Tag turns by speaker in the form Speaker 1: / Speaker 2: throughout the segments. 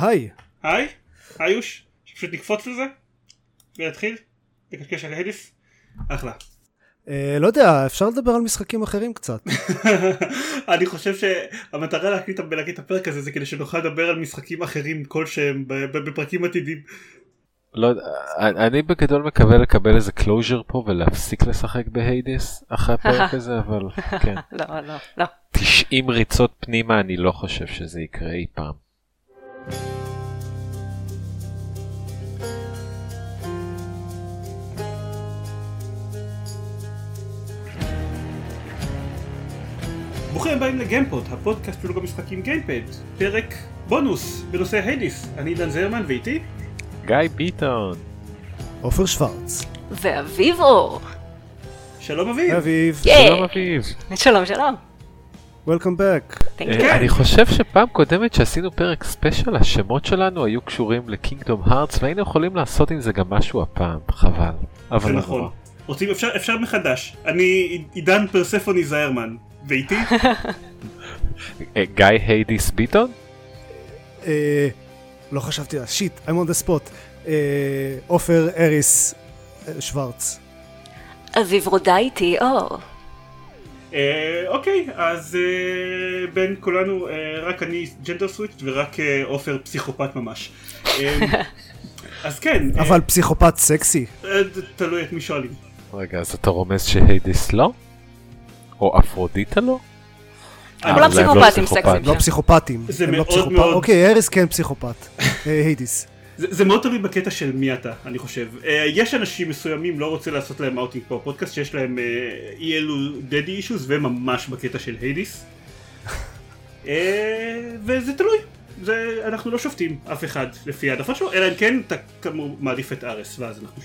Speaker 1: היי.
Speaker 2: היי, היוש, שפשוט נקפוץ לזה ונתחיל לקשקש על Hades. אחלה.
Speaker 1: אה, לא יודע, אפשר לדבר על משחקים אחרים קצת.
Speaker 2: אני חושב שהמטרה להקליט את הפרק הזה זה כדי שנוכל לדבר על משחקים אחרים כלשהם בפרקים עתידים.
Speaker 3: לא יודע, אני בגדול מקווה לקבל איזה closure פה ולהפסיק לשחק ב Hades אחרי הפרק הזה אבל כן.
Speaker 4: לא לא לא.
Speaker 3: 90 ריצות פנימה אני לא חושב שזה יקרה אי פעם.
Speaker 2: ברוכים הבאים לגיימפוד, הפודקאסט של בלוג המשחקים גיימפד, פרק בונוס בנושא Hades. אני עידן זיירמן ואיתי?
Speaker 3: גיא ביטון.
Speaker 1: עופר שוורץ.
Speaker 4: ואביב אור.
Speaker 2: שלום אביב.
Speaker 1: אביב.
Speaker 3: שלום אביב.
Speaker 4: שלום שלום.
Speaker 1: Welcome back.
Speaker 3: אה, אני חושב שפעם קודמת שעשינו פרק ספיישל השמות שלנו היו קשורים ל Kingdom Hearts והיינו יכולים לעשות עם זה גם משהו הפעם חבל.
Speaker 2: זה נכון. רוצים אפשר אפשר מחדש אני עידן פרספוני זיירמן ואיתי?
Speaker 3: אה, גיא Hades ביטון?
Speaker 1: אה, לא חשבתי, shit, I'm on the spot. עופר אריס שוורץ.
Speaker 4: אביב רודה איתי אור.
Speaker 2: אה, אוקיי, אז אה, בין כולנו אה, רק אני ג'נדר סוויץ' ורק עופר פסיכופת ממש. אז כן.
Speaker 1: אבל פסיכופת סקסי.
Speaker 2: תלוי את מי שואלים.
Speaker 3: רגע, אז אתה רומז שהיידיס לא? או אפרודיטה לא?
Speaker 4: כולם פסיכופטים סקסים.
Speaker 1: לא פסיכופטים.
Speaker 2: זה מאוד מאוד...
Speaker 1: אוקיי, אריס כן פסיכופת. Hades.
Speaker 2: זה, מאוד תלוי בקטע של מי אתה, אני חושב. אה, יש אנשים מסוימים, לא רוצה לעשות להם אאוטינג פה בפודקאסט, שיש להם אי אלו daddy issues וממש בקטע של Hades. אה, וזה תלוי. זה, אנחנו לא שופטים אף אחד לפי העדפה שלו, אלא אם כן אתה כאמור מעדיף את ארס, ואז אנחנו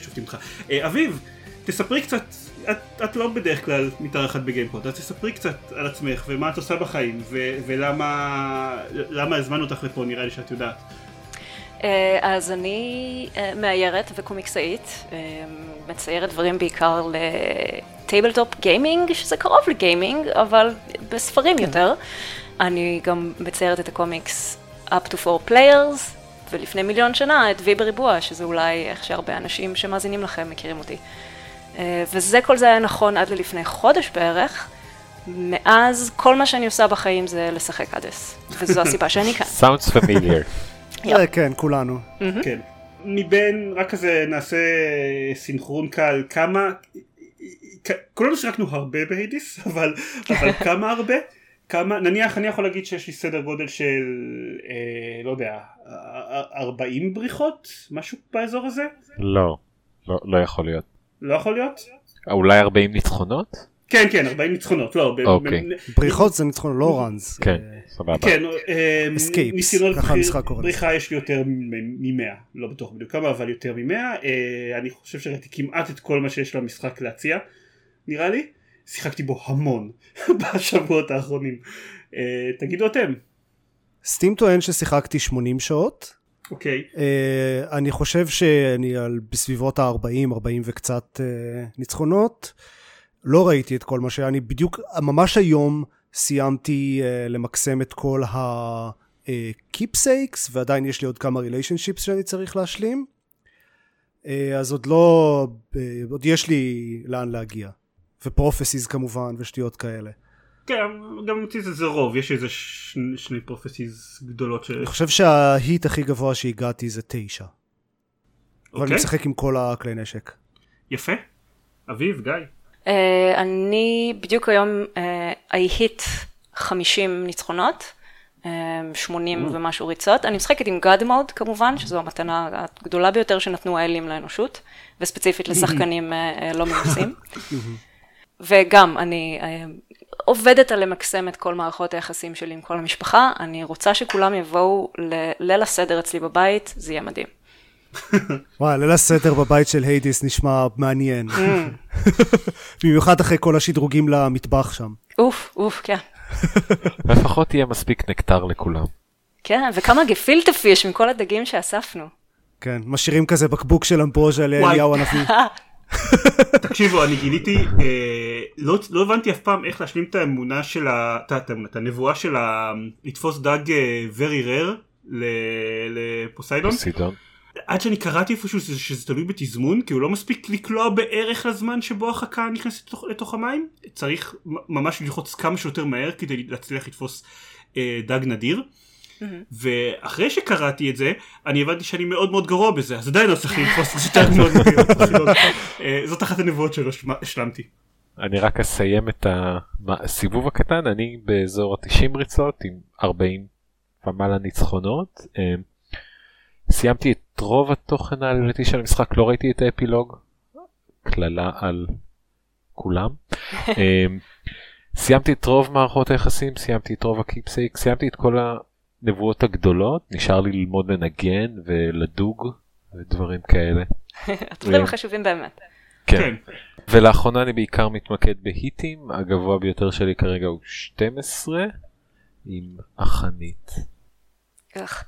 Speaker 2: שופטים אותך. אביב, תספרי קצת, את, את לא בדרך כלל מתארחת בגיימפוד, אז תספרי קצת על עצמך ומה את עושה בחיים, ו, ולמה הזמנו אותך לפה, נראה לי שאת יודעת.
Speaker 4: אה, אז אני אה, מאיירת וקומיקסאית, אה, מציירת דברים בעיקר ל tabletop gaming, שזה קרוב ל gaming, אבל בספרים כן. יותר. אני גם מציירת את הקומיקס up to four players, ולפני מיליון שנה את וי בריבוע, שזה אולי איך שהרבה אנשים שמאזינים לכם מכירים אותי. וזה, כל זה היה נכון עד ללפני חודש בערך. מאז כל מה שאני עושה בחיים זה לשחק Hades, וזו הסיבה שאני כאן.
Speaker 3: Sounds familiar.
Speaker 1: אה, כן, כולנו.
Speaker 2: כן. מבין, רק כזה נעשה סינכרון קל, כמה, כולנו שיחקנו הרבה בהיידיס, אבל, אבל כמה הרבה? כמה, נניח אני יכול להגיד שיש לי סדר גודל של, אה, לא יודע, 40 בריחות? משהו באזור הזה?
Speaker 3: לא, לא, לא יכול להיות.
Speaker 2: לא יכול להיות?
Speaker 3: אולי 40 ניצחונות?
Speaker 2: כן כן 40 ניצחונות לא
Speaker 3: אוקיי.
Speaker 1: בריחות זה ניצחונות לא ראנס
Speaker 3: כן סבבה
Speaker 2: כן ניסיונות בריחה יש לי יותר מ-100 לא בטוח בדיוק כמה אבל יותר מ-100 אה, אני חושב שראיתי כמעט את כל מה שיש למשחק להציע נראה לי שיחקתי בו המון בשבועות האחרונים אה, תגידו אתם
Speaker 1: סטים טוען ששיחקתי 80 שעות
Speaker 2: אוקיי. Okay.
Speaker 1: Uh, אני חושב שאני על בסביבות ה-40, 40 וקצת uh, ניצחונות. לא ראיתי את כל מה שאני בדיוק, ממש היום סיימתי uh, למקסם את כל ה-keepsakes, uh, ועדיין יש לי עוד כמה relationships שאני צריך להשלים. Uh, אז עוד לא, uh, עוד יש לי לאן להגיע. ופרופסיז כמובן, ושטויות כאלה.
Speaker 2: כן, גם אותי זה רוב, יש איזה שני, שני פרופסיז גדולות ש...
Speaker 1: אני חושב שההיט הכי גבוה שהגעתי זה תשע. Okay. אבל אני אוקיי. משחק עם כל הכלי נשק.
Speaker 2: יפה. אביב, גיא.
Speaker 4: Uh, אני בדיוק היום, uh, I hit 50 ניצחונות, uh, 80 mm. ומשהו ריצות. אני משחקת עם God Mode כמובן, שזו המתנה הגדולה ביותר שנתנו האלים לאנושות, וספציפית לשחקנים uh, לא מנוסים. וגם, אני uh, עובדת על למקסם את כל מערכות היחסים שלי עם כל המשפחה, אני רוצה שכולם יבואו לליל הסדר אצלי בבית, זה יהיה מדהים.
Speaker 1: וואי, ליל הסדר בבית של Hades נשמע מעניין. במיוחד אחרי כל השדרוגים למטבח שם.
Speaker 4: אוף, אוף, כן.
Speaker 3: לפחות יהיה מספיק נקטר לכולם.
Speaker 4: כן, וכמה גפילטף יש מכל הדגים שאספנו.
Speaker 1: כן, משאירים כזה בקבוק של ambrosia לאליהו הנביא.
Speaker 2: תקשיבו, אני גיליתי, אה, לא, לא הבנתי אף פעם איך להשלים את האמונה של ה... את הנבואה של ה... לתפוס דג אה, very rare ל- לפוסיידון.
Speaker 3: פוסידון.
Speaker 2: עד שאני קראתי איפשהו שזה, שזה תלוי בתזמון כי הוא לא מספיק לקלוע בערך לזמן שבו החכה נכנסת לתוך, לתוך המים צריך ממש ללחוץ כמה שיותר מהר כדי להצליח לתפוס אה, דג נדיר. ואחרי שקראתי את זה אני הבנתי שאני מאוד מאוד גרוע בזה אז עדיין לא צריך לתפוס דג מאוד נדיר. אה, זאת אחת הנבואות שלא השלמתי.
Speaker 3: אני רק אסיים את הסיבוב הקטן, אני באזור ה-90 ריצות עם 40 ומעלה ניצחונות. אה, סיימתי את רוב התוכן העלילתי של המשחק, לא ראיתי את האפילוג, קללה על כולם. אה, סיימתי את רוב מערכות היחסים, סיימתי את רוב הקיפסייק, סיימתי את כל הנבואות הגדולות, נשאר לי ללמוד לנגן ולדוג ודברים כאלה.
Speaker 4: הדברים החשובים באמת.
Speaker 3: כן. ולאחרונה אני בעיקר מתמקד בהיטים, הגבוה ביותר שלי כרגע הוא 12 עם החנית.
Speaker 4: איך.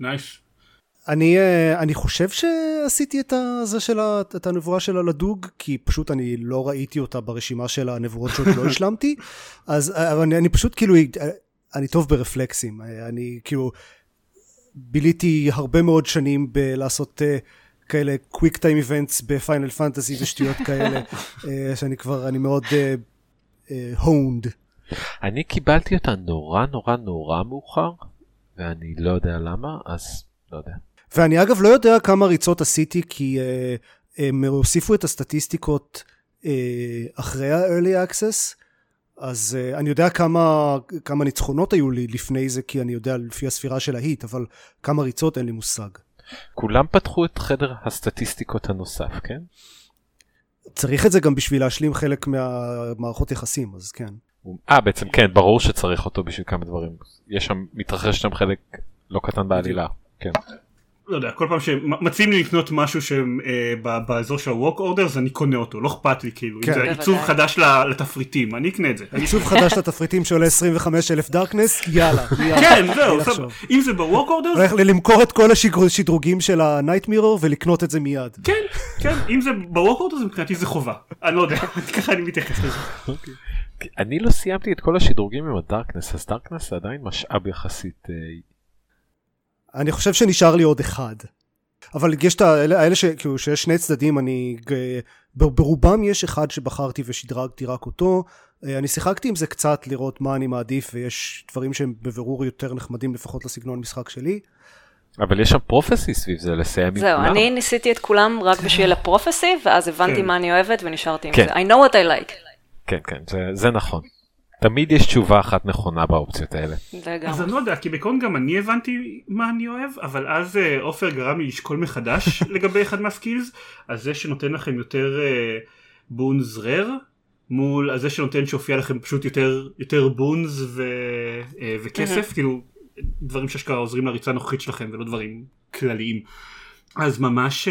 Speaker 2: נייס.
Speaker 1: אני, אה, אני חושב שעשיתי את, הזה של ה, את הנבואה של הלדוג, כי פשוט אני לא ראיתי אותה ברשימה של הנבואות שעוד לא השלמתי, אז אבל אני, אני פשוט כאילו, אני טוב ברפלקסים, אני כאילו ביליתי הרבה מאוד שנים בלעשות uh, כאלה קוויק טיים איבנטס בפיינל פנטסי ושטויות כאלה, uh, שאני כבר, אני מאוד הונד. Uh,
Speaker 3: אני קיבלתי אותה נורא נורא נורא מאוחר, ואני לא יודע למה, אז לא יודע.
Speaker 1: ואני אגב לא יודע כמה ריצות עשיתי, כי uh, הם הוסיפו את הסטטיסטיקות uh, אחרי ה-early access, אז uh, אני יודע כמה, כמה ניצחונות היו לי לפני זה, כי אני יודע לפי הספירה של ההיט, אבל כמה ריצות אין לי מושג.
Speaker 3: כולם פתחו את חדר הסטטיסטיקות הנוסף, כן?
Speaker 1: צריך את זה גם בשביל להשלים חלק מהמערכות יחסים, אז כן.
Speaker 3: אה, בעצם כן, ברור שצריך אותו בשביל כמה דברים. יש שם, מתרחש שם חלק לא קטן בעלילה, כן.
Speaker 2: לא יודע, כל פעם שמציעים לי לקנות משהו שבאזור של ה-Walk Orders אני קונה אותו, לא אכפת לי כאילו, אם זה עיצוב חדש לתפריטים, אני אקנה את זה.
Speaker 1: עיצוב חדש לתפריטים שעולה 25 אלף דארקנס, יאללה.
Speaker 2: כן, זהו, אם זה ב-Walk Orders...
Speaker 1: הולך למכור את כל השדרוגים של ה-Night Mirror ולקנות את זה מיד.
Speaker 2: כן, כן, אם זה ב-Walk Orders מבחינתי זה חובה, אני לא יודע, ככה אני מתייחס לזה.
Speaker 3: אני לא סיימתי את כל השדרוגים עם הדארקנס, אז דארקנס זה עדיין משאב יחסית
Speaker 1: אני חושב שנשאר לי עוד אחד. אבל יש את האלה, האלה ש, כאילו, שיש שני צדדים, אני, ברובם יש אחד שבחרתי ושדרגתי רק אותו. אני שיחקתי עם זה קצת לראות מה אני מעדיף, ויש דברים שהם בבירור יותר נחמדים לפחות לסגנון משחק שלי.
Speaker 3: אבל יש שם פרופסי סביב זה, לסיים עם
Speaker 4: כולם. זהו, אני ניסיתי את כולם רק בשביל הפרופסי, ואז הבנתי מה אני אוהבת ונשארתי עם זה. I know what I like.
Speaker 3: כן, כן, זה נכון. תמיד יש תשובה אחת נכונה באופציות האלה.
Speaker 2: אז אני לא יודע, כי בקון גם אני הבנתי מה אני אוהב, אבל אז עופר גרם לי לשקול מחדש לגבי אחד מהסקילס, אז זה שנותן לכם יותר בונז רר, מול זה שנותן שהופיע לכם פשוט יותר, יותר בונז ו, וכסף, כאילו דברים שאשכרה עוזרים לריצה הנוכחית שלכם ולא דברים כלליים. אז ממש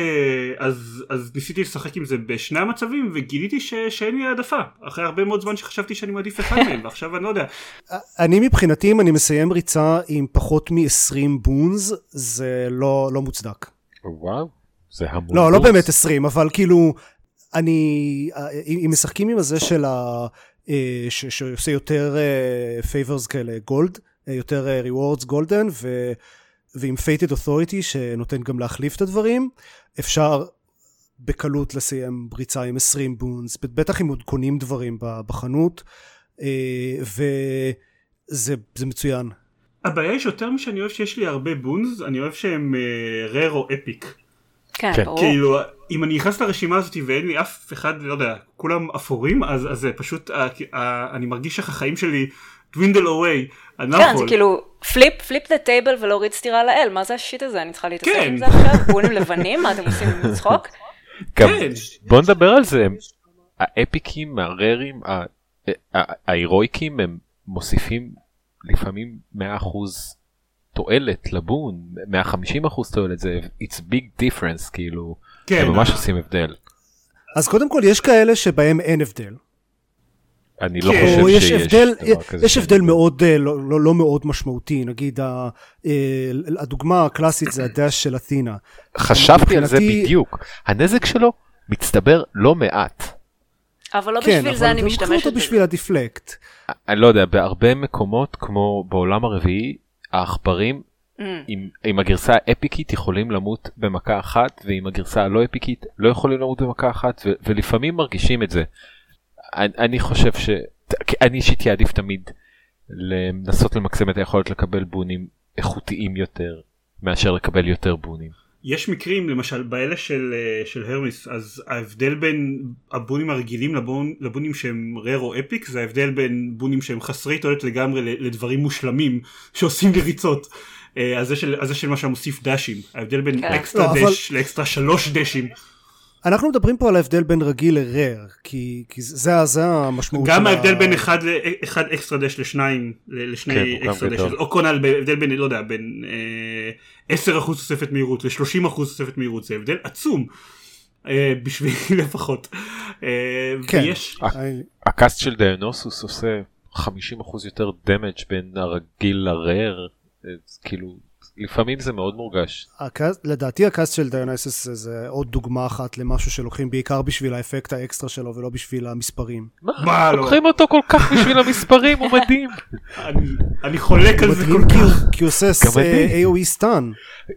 Speaker 2: אז אז ניסיתי לשחק עם זה בשני המצבים וגיליתי ש, שאין לי העדפה אחרי הרבה מאוד זמן שחשבתי שאני מעדיף אחד מהם ועכשיו אני לא יודע.
Speaker 1: אני מבחינתי אם אני מסיים ריצה עם פחות מ-20 בונז זה לא לא מוצדק.
Speaker 3: וואו זה המון.
Speaker 1: לא לא באמת 20 אבל כאילו אני אם משחקים עם הזה של ה... ש, שעושה יותר פייברס כאלה גולד יותר rewards גולדן ו... ועם Fated Authority שנותן גם להחליף את הדברים, אפשר בקלות לסיים בריצה עם 20 בונס, בטח אם עוד קונים דברים בחנות, וזה מצוין.
Speaker 2: הבעיה היא שיותר משאני אוהב שיש לי הרבה boons, אני אוהב שהם rare או epic.
Speaker 4: כן, ברור.
Speaker 2: כאילו, אם אני נכנס לרשימה הזאת ואין לי אף אחד, לא יודע, כולם אפורים, אז זה פשוט, אני מרגיש שהחיים שלי... dwindle away.
Speaker 4: כן, זה כאילו flip, flip the table ולהוריד סטירה לאל, מה זה ה shit הזה? אני צריכה להתעסק עם זה עכשיו? boonים לבנים? מה אתם עושים עם צחוק?
Speaker 3: גם בוא נדבר על זה, האפיקים, הררים, ההירואיקים, הם מוסיפים לפעמים 100% תועלת לבון, 150% תועלת, זה it's big difference, כאילו, הם ממש עושים הבדל.
Speaker 1: אז קודם כל יש כאלה שבהם אין הבדל.
Speaker 3: אני לא חושב
Speaker 1: שיש הבדל, דבר כזה. יש הבדל מאוד, לא, לא, לא מאוד משמעותי, נגיד הדוגמה הקלאסית זה הדש של אתינה.
Speaker 3: חשבתי על זה בדיוק, הנזק שלו מצטבר לא מעט.
Speaker 4: אבל לא בשביל
Speaker 1: כן,
Speaker 4: זה אני משתמשת
Speaker 1: בזה. כן, אבל אותו בשביל הדיפלקט.
Speaker 3: אני לא יודע, בהרבה מקומות כמו בעולם הרביעי, העכברים עם, עם הגרסה האפיקית יכולים למות במכה אחת ועם הגרסה הלא אפיקית לא יכולים למות במכה אחת ו, ולפעמים מרגישים את זה. אני, אני חושב ש... אני אישית אעדיף תמיד לנסות למקסם את היכולת לקבל בונים איכותיים יותר מאשר לקבל יותר בונים.
Speaker 2: יש מקרים למשל באלה של, אה, של הרמיס אז ההבדל בין הבונים הרגילים לבון, לבונים שהם רר או אפיק זה ההבדל בין בונים שהם חסרי תועלת לגמרי לדברים מושלמים שעושים לריצות. אה, אז זה של, אז זה של מה שמוסיף דשים ההבדל בין כן. אקסטרה לא, דש אבל... לאקסטרה שלוש דשים.
Speaker 1: אנחנו מדברים פה על ההבדל בין רגיל לרר, כי, כי זה, זה המשמעות
Speaker 2: גם ההבדל ה... בין אחד, אחד extra dash לשניים, לשני כן, extra dash, או קונל בהבדל בין, לא יודע, בין אה, 10% תוספת מהירות ל-30% תוספת מהירות, זה הבדל עצום. אה, בשבילי לפחות. אה,
Speaker 1: כן. ויש...
Speaker 3: ה cast של דיוניסוס עושה 50% יותר damage בין הרגיל ל rare, אה, כאילו לפעמים זה מאוד מורגש.
Speaker 1: ה cast, לדעתי ה cast של דיוניסוס זה, עוד דוגמה אחת למשהו שלוקחים בעיקר בשביל האפקט האקסטרה שלו ולא בשביל המספרים.
Speaker 3: מה? מה לא? לוקחים אותו כל כך בשביל המספרים, הוא מדהים.
Speaker 2: אני, אני חולק על זה כל כך.
Speaker 1: כי הוא עושה AOE סטן.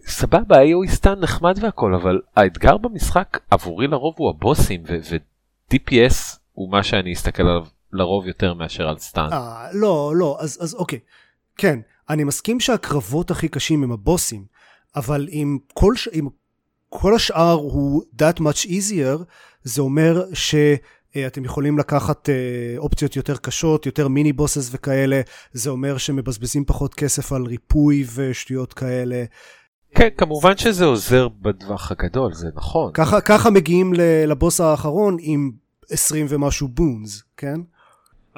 Speaker 3: סבבה, AOE סטן נחמד והכל, אבל האתגר במשחק עבורי לרוב הוא הבוסים, ו-DPS הוא מה שאני אסתכל עליו לרוב יותר מאשר על סטן.
Speaker 1: אה, לא, לא, אז, אז אוקיי. כן, אני מסכים שהקרבות הכי קשים הם הבוסים, אבל אם כל, ש... אם כל השאר הוא that much easier, זה אומר שאתם יכולים לקחת uh, אופציות יותר קשות, יותר מיני בוסס וכאלה, זה אומר שמבזבזים פחות כסף על ריפוי ושטויות כאלה.
Speaker 3: כן, כמובן שזה עוזר בטווח הגדול, זה נכון.
Speaker 1: ככה, ככה מגיעים לבוס האחרון עם 20 ומשהו בונס, כן?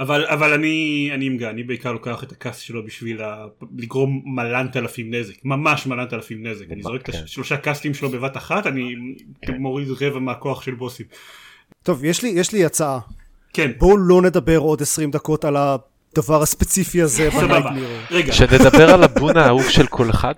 Speaker 2: אבל אבל אני אני אמגע אני בעיקר לוקח את הכעס שלו בשביל ה... לגרום מלנת אלפים נזק ממש מלנת אלפים נזק אני זורק את כן. השלושה קאסטים שלו בבת אחת אני כן. מוריד רבע מהכוח של בוסים.
Speaker 1: טוב יש לי יש לי הצעה.
Speaker 2: כן.
Speaker 1: בואו לא נדבר עוד 20 דקות על הדבר הספציפי הזה.
Speaker 2: סבבה. רגע.
Speaker 3: שנדבר על הבון האהוב של כל אחד.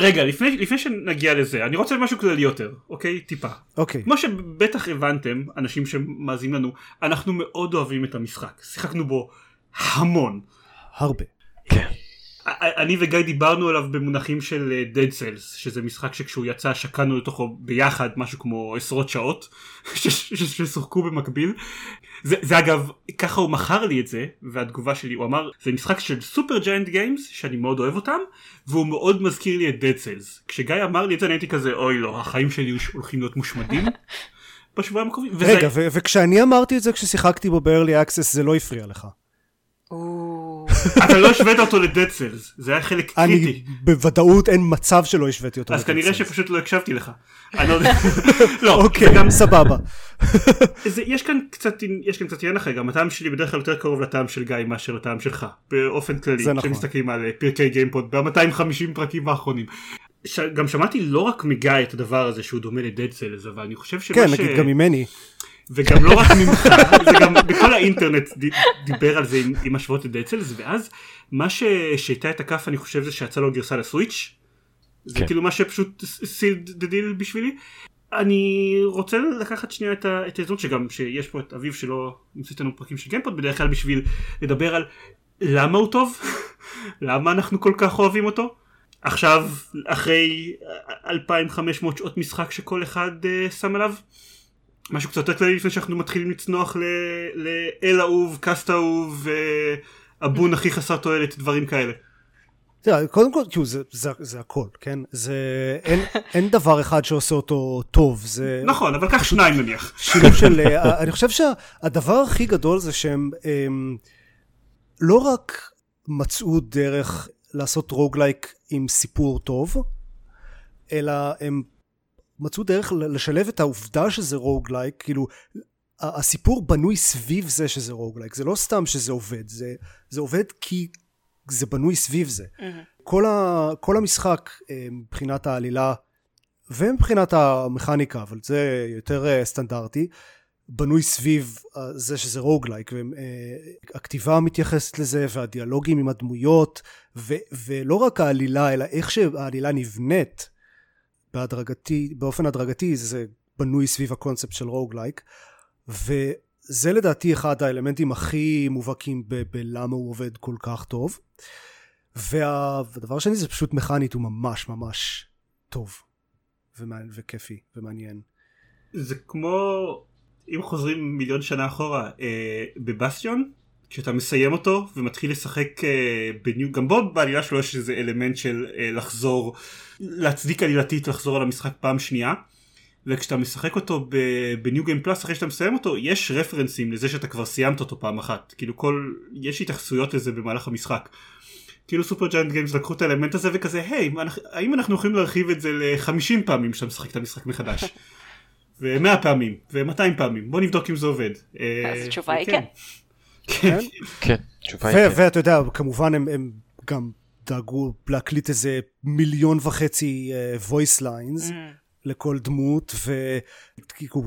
Speaker 2: רגע לפני, לפני שנגיע לזה אני רוצה משהו כללי יותר אוקיי? טיפה.
Speaker 1: אוקיי.
Speaker 2: כמו שבטח הבנתם אנשים שמאזינים לנו אנחנו מאוד אוהבים את המשחק. שיחקנו בו המון.
Speaker 1: הרבה.
Speaker 3: כן
Speaker 2: אני וגיא דיברנו עליו במונחים של אה, Dead Cells שזה משחק שכשהוא יצא שקענו לתוכו ביחד משהו כמו עשרות שעות ששוחקו במקביל זה, זה אגב ככה הוא מכר לי את זה והתגובה שלי הוא אמר זה משחק של Supergiant Games שאני מאוד אוהב אותם והוא מאוד מזכיר לי את Dead Cells כשגיא אמר לי את זה אני הייתי כזה אוי לא החיים שלי הולכים להיות מושמדים בשבועיים הקרובים.
Speaker 1: רגע וזה... וכשאני אמרתי את זה כששיחקתי בו ב-early access זה לא הפריע לך.
Speaker 2: אתה לא השווית אותו ל Dead Cells, זה היה חלק קריטי.
Speaker 1: אני בוודאות אין מצב שלא השוויתי אותו
Speaker 2: ל Dead Cells. אז כנראה שפשוט לא הקשבתי לך. לא. לא,
Speaker 1: אוקיי, גם סבבה.
Speaker 2: יש כאן קצת יש כאן קצת עניין אחר, גם הטעם שלי בדרך כלל יותר קרוב לטעם של גיא מאשר לטעם שלך, באופן כללי,
Speaker 1: נכון.
Speaker 2: כשמסתכלים על אה, פרקי גיימפוד ב-250 פרקים האחרונים. גם שמעתי לא רק מגיא את הדבר הזה שהוא דומה לדד סלס, אבל אני חושב שמה
Speaker 1: ש... כן, גם ממני.
Speaker 2: וגם לא רק ממך, זה גם בכל האינטרנט דיבר על זה עם, עם השוואות לדצלס, ואז מה שהיטה את הכף אני חושב זה שיצא לו גרסה ל Switch, זה כן. כאילו מה שפשוט sealed the deal בשבילי. אני רוצה לקחת שנייה את ההזדמנות שגם שיש פה את אביב שלא נמצא איתנו פרקים של גיימפוד בדרך כלל בשביל לדבר על למה הוא טוב, למה אנחנו כל כך אוהבים אותו. עכשיו אחרי 2500 שעות משחק שכל אחד uh, שם עליו משהו קצת יותר כללי לפני שאנחנו מתחילים לצנוח לאל אהוב, cast אהוב, ה boon הכי חסר תועלת, דברים כאלה.
Speaker 1: תראה, קודם כל, כאילו, זה, זה, זה הכל, כן? זה, אין, אין דבר אחד שעושה אותו טוב, זה...
Speaker 2: נכון, אבל קח שניים נניח.
Speaker 1: שילוב של... אה, אני חושב שהדבר הכי גדול זה שהם הם, לא רק מצאו דרך לעשות roguelike עם סיפור טוב, אלא הם מצאו דרך לשלב את העובדה שזה roguelike, כאילו הסיפור בנוי סביב זה שזה roguelike, זה לא סתם שזה עובד, זה, זה עובד כי זה בנוי סביב זה. Mm-hmm. כל, ה, כל המשחק אה, מבחינת העלילה ומבחינת המכניקה, אבל זה יותר אה, סטנדרטי, בנוי סביב אה, זה שזה roguelike, והכתיבה מתייחסת לזה והדיאלוגים עם הדמויות, ו, ולא רק העלילה, אלא איך שהעלילה נבנית. בהדרגתי, באופן הדרגתי זה בנוי סביב הקונספט של רוגלייק וזה לדעתי אחד האלמנטים הכי מובהקים בלמה הוא עובד כל כך טוב והדבר השני זה פשוט מכנית, הוא ממש ממש טוב, ומעניין, וכיפי, ומעניין.
Speaker 2: זה כמו, אם חוזרים מיליון שנה אחורה, אה, בבסטיון, כשאתה מסיים אותו ומתחיל לשחק אה, ב new, גם בו בעלילה שלו יש איזה אלמנט של אה, לחזור, להצדיק עלילתית לחזור על המשחק פעם שנייה. וכשאתה משחק אותו ב new game plus אחרי שאתה מסיים אותו יש רפרנסים לזה שאתה כבר סיימת אותו פעם אחת כאילו כל יש התייחסויות לזה במהלך המשחק. כאילו Supergiant Games לקחו את האלמנט הזה וכזה היי האם אנחנו יכולים להרחיב את זה ל-50 פעמים שאתה משחק את המשחק מחדש. ו-100 פעמים ו-200 פעמים בוא נבדוק אם זה עובד.
Speaker 4: אז התשובה היא כן.
Speaker 1: כן,
Speaker 3: כן, התשובה היא כן.
Speaker 1: ואתה יודע כמובן הם גם דאגו להקליט איזה מיליון וחצי uh, voice lines. Mm. לכל דמות,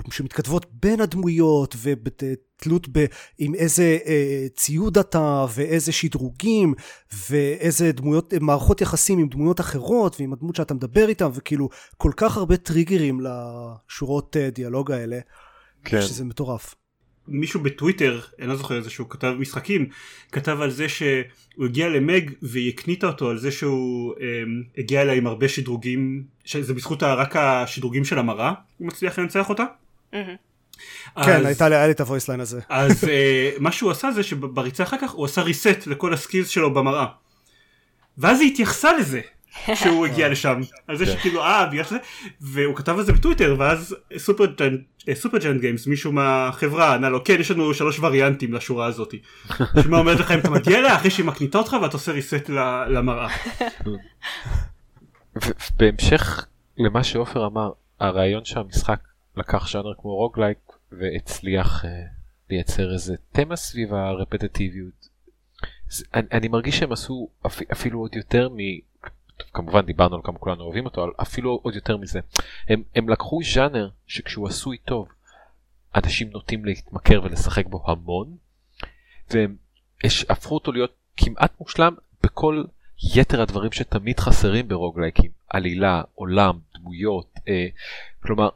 Speaker 1: ושמתכתבות בין הדמויות, ובתלות ב... עם איזה אה, ציוד אתה, ואיזה שדרוגים, ואיזה דמויות, מערכות יחסים עם דמויות אחרות, ועם הדמות שאתה מדבר איתם, וכאילו, כל כך הרבה טריגרים לשורות אה, דיאלוג האלה, כן. שזה מטורף.
Speaker 2: מישהו בטוויטר, אני לא זוכר איזה שהוא כתב משחקים, כתב על זה שהוא הגיע למג והיא הקניטה אותו על זה שהוא um, הגיע אליה עם הרבה שדרוגים, שזה בזכות רק השדרוגים של המראה, הוא מצליח לנצח אותה.
Speaker 1: Mm-hmm. אז, כן, הייתה לי את ה voice line הזה.
Speaker 2: אז uh, מה שהוא עשה זה שבריצה אחר כך הוא עשה reset לכל ה skills שלו במראה. ואז היא התייחסה לזה. שהוא הגיע לשם על זה כן. שכאילו אה בגלל שזה והוא כתב על זה בטוויטר ואז Supergiant Games מישהו מהחברה ענה לו כן יש לנו שלוש וריאנטים לשורה הזאת. שמה אומרת לך אם אתה מגיע אליה אחרי שהיא מקניטה אותך ואתה עושה reset למראה.
Speaker 3: בהמשך למה שעופר אמר הרעיון שהמשחק לקח ז'אנר כמו roguelike והצליח uh, לייצר איזה תמה סביב הרפטטיביות. אני, אני מרגיש שהם עשו אפ, אפילו עוד יותר מ... כמובן דיברנו על כמה כולנו אוהבים אותו, אפילו עוד יותר מזה. הם, הם לקחו ז'אנר שכשהוא עשוי טוב, אנשים נוטים להתמכר ולשחק בו המון, והם הפכו אותו להיות כמעט מושלם בכל יתר הדברים שתמיד חסרים ברוגלייקים, עלילה, עולם, דמויות, אה, כלומר,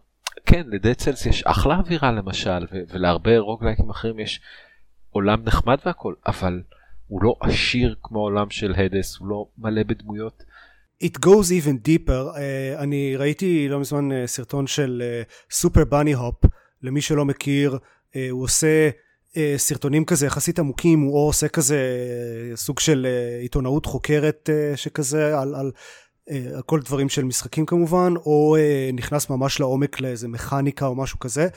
Speaker 3: כן, לדד צלס יש אחלה אווירה למשל, ו- ולהרבה רוגלייקים אחרים יש עולם נחמד והכל, אבל הוא לא עשיר כמו העולם של הדס, הוא לא מלא בדמויות.
Speaker 1: It goes even deeper. Uh, אני ראיתי לא מזמן uh, סרטון של סופר בני הופ, למי שלא מכיר, uh, הוא עושה uh, סרטונים כזה יחסית עמוקים, הוא או עושה כזה uh, סוג של uh, עיתונאות חוקרת uh, שכזה על, על, uh, על כל דברים של משחקים כמובן, או uh, נכנס ממש לעומק לאיזה מכניקה או משהו כזה.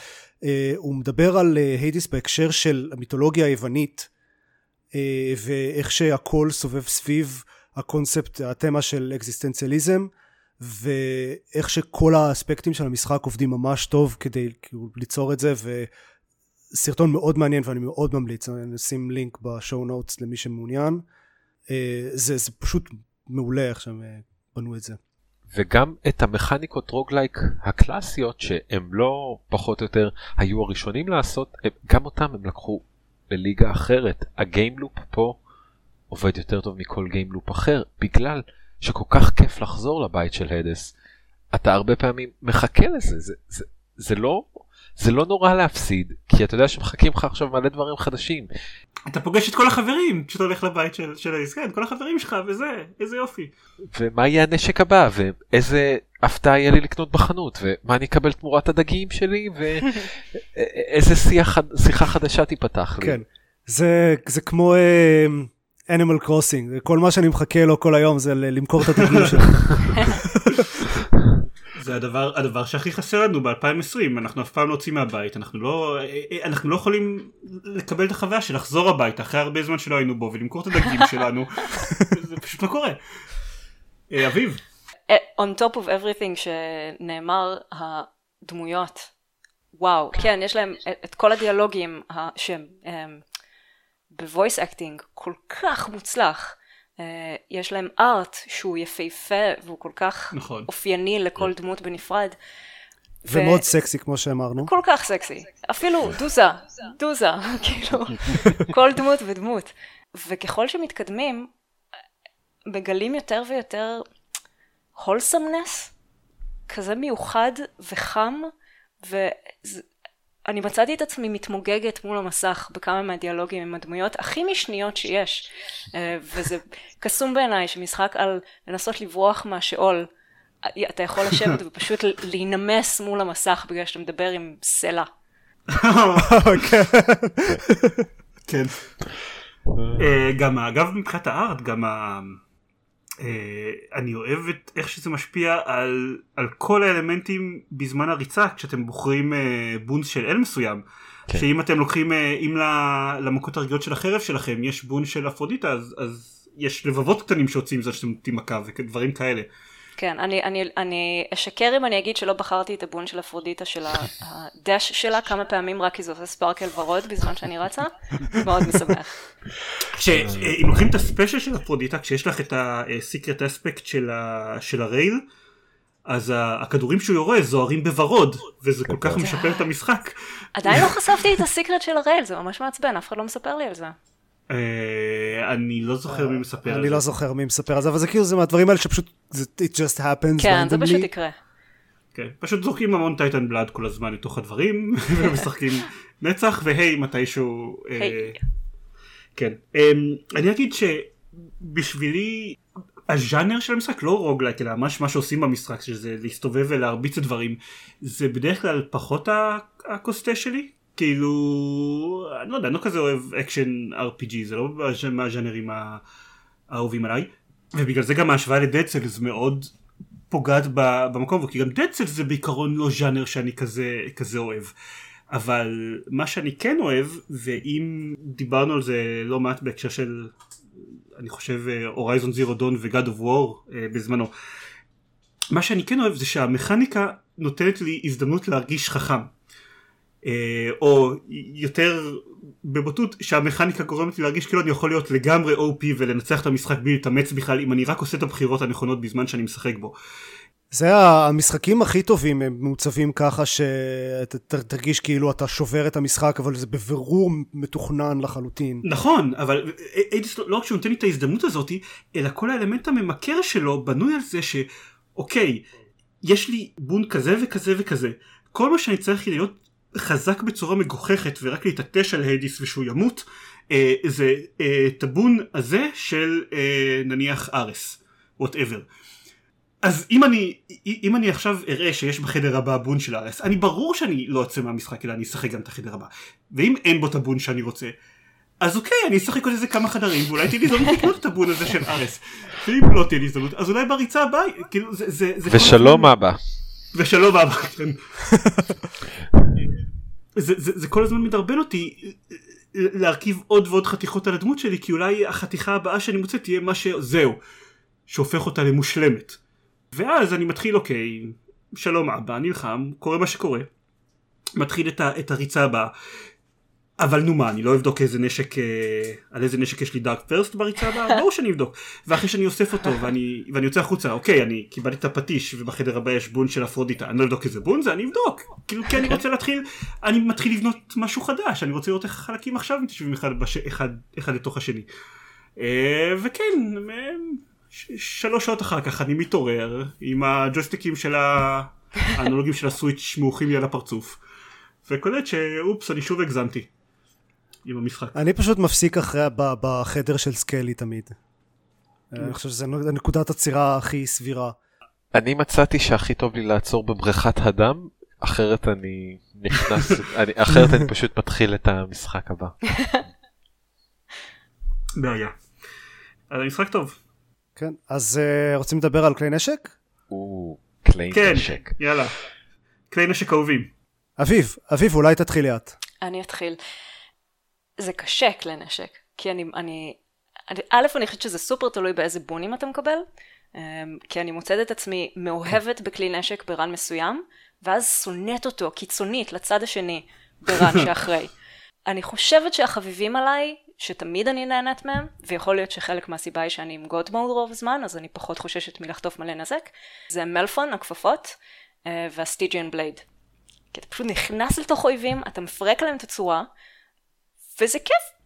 Speaker 1: Uh, הוא מדבר על uh, בהקשר של המיתולוגיה היוונית, uh, ואיך שהכל סובב סביב הקונספט, התמה של אקזיסטנציאליזם, ואיך שכל האספקטים של המשחק עובדים ממש טוב כדי כאילו, ליצור את זה, וסרטון מאוד מעניין ואני מאוד ממליץ, אני אשים לינק בשואו נוטס למי שמעוניין. אה, זה, זה פשוט מעולה איך שהם אה, בנו את זה.
Speaker 3: וגם את המכניקות roguelike הקלאסיות שהם לא פחות או יותר היו הראשונים לעשות, גם אותם הם לקחו לליגה אחרת. ה game loop פה עובד יותר טוב מכל game loop אחר, בגלל שכל כך כיף לחזור לבית של האדס. אתה הרבה פעמים מחכה לזה, זה, זה, זה לא... זה לא נורא להפסיד כי אתה יודע שמחכים לך עכשיו מלא דברים חדשים.
Speaker 2: אתה פוגש את כל החברים כשאתה הולך לבית של, של האדס, כן, כל החברים שלך וזה, איזה יופי.
Speaker 3: ומה יהיה הנשק הבא ואיזה הפתעה יהיה לי לקנות בחנות ומה אני אקבל תמורת הדגים שלי ואיזה שיחה חדשה תיפתח לי.
Speaker 1: כן, זה, זה כמו... אה... אנימל קרוסינג, כל מה שאני מחכה לו כל היום זה למכור את הדגים שלו.
Speaker 2: זה הדבר, הדבר שהכי חסר לנו ב-2020, אנחנו אף פעם לא יוצאים מהבית, אנחנו לא, אנחנו לא יכולים לקבל את החוויה של לחזור הביתה אחרי הרבה זמן שלא היינו בו ולמכור את הדגים שלנו, זה פשוט לא קורה. אה, אביב.
Speaker 4: אה, on top of everything שנאמר, הדמויות, וואו, כן, יש להם את כל הדיאלוגים שהם ב voice acting כל כך מוצלח. Uh, יש להם art שהוא יפהפה והוא כל כך נכון. אופייני לכל כן. דמות בנפרד.
Speaker 1: ומאוד ו... סקסי כמו שאמרנו.
Speaker 4: כל כך סקסי. אפילו דוזה, דוזה, כאילו, כל דמות ודמות. וככל שמתקדמים, מגלים יותר ויותר הולסמנס, כזה מיוחד וחם, אני מצאתי את עצמי מתמוגגת מול המסך בכמה מהדיאלוגים עם הדמויות הכי משניות שיש. אה, וזה קסום בעיניי שמשחק על לנסות לברוח מהשאול, אתה יכול לשבת ופשוט להינמס מול המסך בגלל שאתה מדבר עם סלע.
Speaker 2: כן. אה, גם אגב מבחינת הארט גם אני אוהב את איך שזה משפיע על, על כל האלמנטים בזמן הריצה כשאתם בוחרים אה, בונס של אל מסוים. כן. שאם אתם לוקחים, אה, אם למכות הרגילות של החרב שלכם יש בונס של אפרודיטה אז, אז יש לבבות קטנים שיוצאים מזה שאתם נותנים מכה ודברים כאלה.
Speaker 4: כן, אני, אני, אני אשקר אם אני אגיד שלא בחרתי את הבון של אפרודיטה של הדש שלה כמה פעמים רק כי זה עושה ספארקל ורוד בזמן שאני רצה, מאוד משמח.
Speaker 2: אם לוקחים את הספיישל של אפרודיטה כשיש לך את הסיקרט אספקט של, של הרייל אז הכדורים שהוא יורה זוהרים בוורוד וזה כל כך משפר את המשחק.
Speaker 4: עדיין לא חשפתי את הסיקרט של הרייל זה ממש מעצבן אף אחד לא מספר לי על זה.
Speaker 2: אה, אני לא זוכר מי מספר על זה.
Speaker 1: אני לא זוכר מי מספר על זה, אבל זה כאילו זה מהדברים האלה שפשוט, it just happens.
Speaker 4: כן, זה פשוט יקרה.
Speaker 2: כן, פשוט זורקים המון titan blood כל הזמן לתוך הדברים, ומשחקים נצח, והי מתישהו... אה, כן. אמ, אני אגיד שבשבילי הז'אנר של המשחק לא roguelike אלא ממש מה שעושים במשחק שזה להסתובב ולהרביץ את דברים זה בדרך כלל פחות הכוס תה שלי כאילו, אני לא יודע, אני לא כזה אוהב action RPG, זה לא מהז'אנרים האהובים עליי, ובגלל זה גם ההשוואה לדד סלס מאוד פוגעת במקום, כי גם דד זה בעיקרון לא ז'אנר שאני כזה, כזה אוהב. אבל מה שאני כן אוהב, ואם דיברנו על זה לא מעט בהקשר של, אני חושב, הורייזון זירו דון וגאד אוף וור בזמנו, מה שאני כן אוהב זה שהמכניקה נותנת לי הזדמנות להרגיש חכם. אה, או יותר בבוטות שהמכניקה גורמת לי להרגיש כאילו אני יכול להיות לגמרי OP ולנצח את המשחק בלי להתאמץ בכלל אם אני רק עושה את הבחירות הנכונות בזמן שאני משחק בו.
Speaker 1: זה המשחקים הכי טובים הם מעוצבים ככה שאתה תרגיש כאילו אתה שובר את המשחק אבל זה בבירור מתוכנן לחלוטין.
Speaker 2: נכון אבל איידיס לא רק שהוא נותן לי את ההזדמנות הזאת אלא כל האלמנט הממכר שלו בנוי על זה שאוקיי יש לי בון כזה וכזה וכזה כל מה שאני צריך להיות חזק בצורה מגוחכת ורק להתעטש על Hades ושהוא ימות אה, זה אה, ה boon הזה של אה, נניח ארס whatever אז אם אני אם אני עכשיו אראה שיש בחדר הבא boon של ארס אני ברור שאני לא אצא מהמשחק אלא אני אשחק גם את החדר הבא. ואם אין בו את ה boon שאני רוצה אז אוקיי אני אשחק עוד איזה כמה חדרים ואולי תהיה לי הזדמנות לקנות את ה boon הזה של ארס. ואם לא תהיה לי הזדמנות אז אולי בריצה הבאה כאילו זה זה
Speaker 3: ושלום אבא.
Speaker 2: ושלום אבא כן. זה, זה, זה כל הזמן מדרבן אותי אה, אה, להרכיב עוד ועוד חתיכות על הדמות שלי כי אולי החתיכה הבאה שאני מוצא תהיה מה שזהו שהופך אותה למושלמת. ואז אני מתחיל אוקיי שלום אבא נלחם קורה מה שקורה. מתחיל את, ה, את הריצה הבאה אבל נו מה אני לא אבדוק איזה נשק אה, על איזה נשק יש לי דארק פרסט בריצה? הבאה ברור שאני אבדוק. ואחרי שאני אוסף אותו ואני, ואני יוצא החוצה אוקיי אני קיבלתי את הפטיש ובחדר הבא יש בון של אפרודיטה. אני לא אבדוק איזה בון זה אני אבדוק. כאילו כי אני רוצה להתחיל אני מתחיל לבנות משהו חדש אני רוצה לראות איך החלקים עכשיו מתיישבים אחד, בש... אחד, אחד לתוך השני. אה, וכן אה, שלוש שעות אחר כך אני מתעורר עם הג'ויסטיקים של האנלוגים של הסוויץ' שמוחים לי על הפרצוף וקולט שאופס אני שוב הגזמתי עם המשחק.
Speaker 1: אני פשוט מפסיק אחרי בחדר של סקלי תמיד. אני חושב שזו נקודת עצירה הכי סבירה.
Speaker 3: אני מצאתי שהכי טוב לי לעצור בבריכת הדם, אחרת אני נכנס, אני, אחרת אני פשוט מתחיל את המשחק הבא.
Speaker 2: בעיה. אז המשחק טוב.
Speaker 1: כן, אז uh, רוצים לדבר על כלי נשק?
Speaker 3: או, כלי
Speaker 2: כן,
Speaker 3: נשק.
Speaker 2: יאללה. כלי נשק אהובים.
Speaker 1: אביב, אביב אולי תתחילי את.
Speaker 4: אני אתחיל. זה קשה כלי נשק, כי אני, אני, אני, א', אני חושבת שזה סופר תלוי באיזה בונים אתה מקבל, אמ, כי אני מוצאת את עצמי מאוהבת בכלי נשק ברן מסוים, ואז שונאת אותו קיצונית לצד השני ברן שאחרי. אני חושבת שהחביבים עליי, שתמיד אני נהנית מהם, ויכול להיות שחלק מהסיבה היא שאני עם גוד מוד רוב הזמן, אז אני פחות חוששת מלחטוף מלא נזק, זה מלפון, הכפפות, אה, והסטיג'יאן בלייד. כי אתה פשוט נכנס לתוך אויבים, אתה מפרק להם את הצורה, וזה כיף.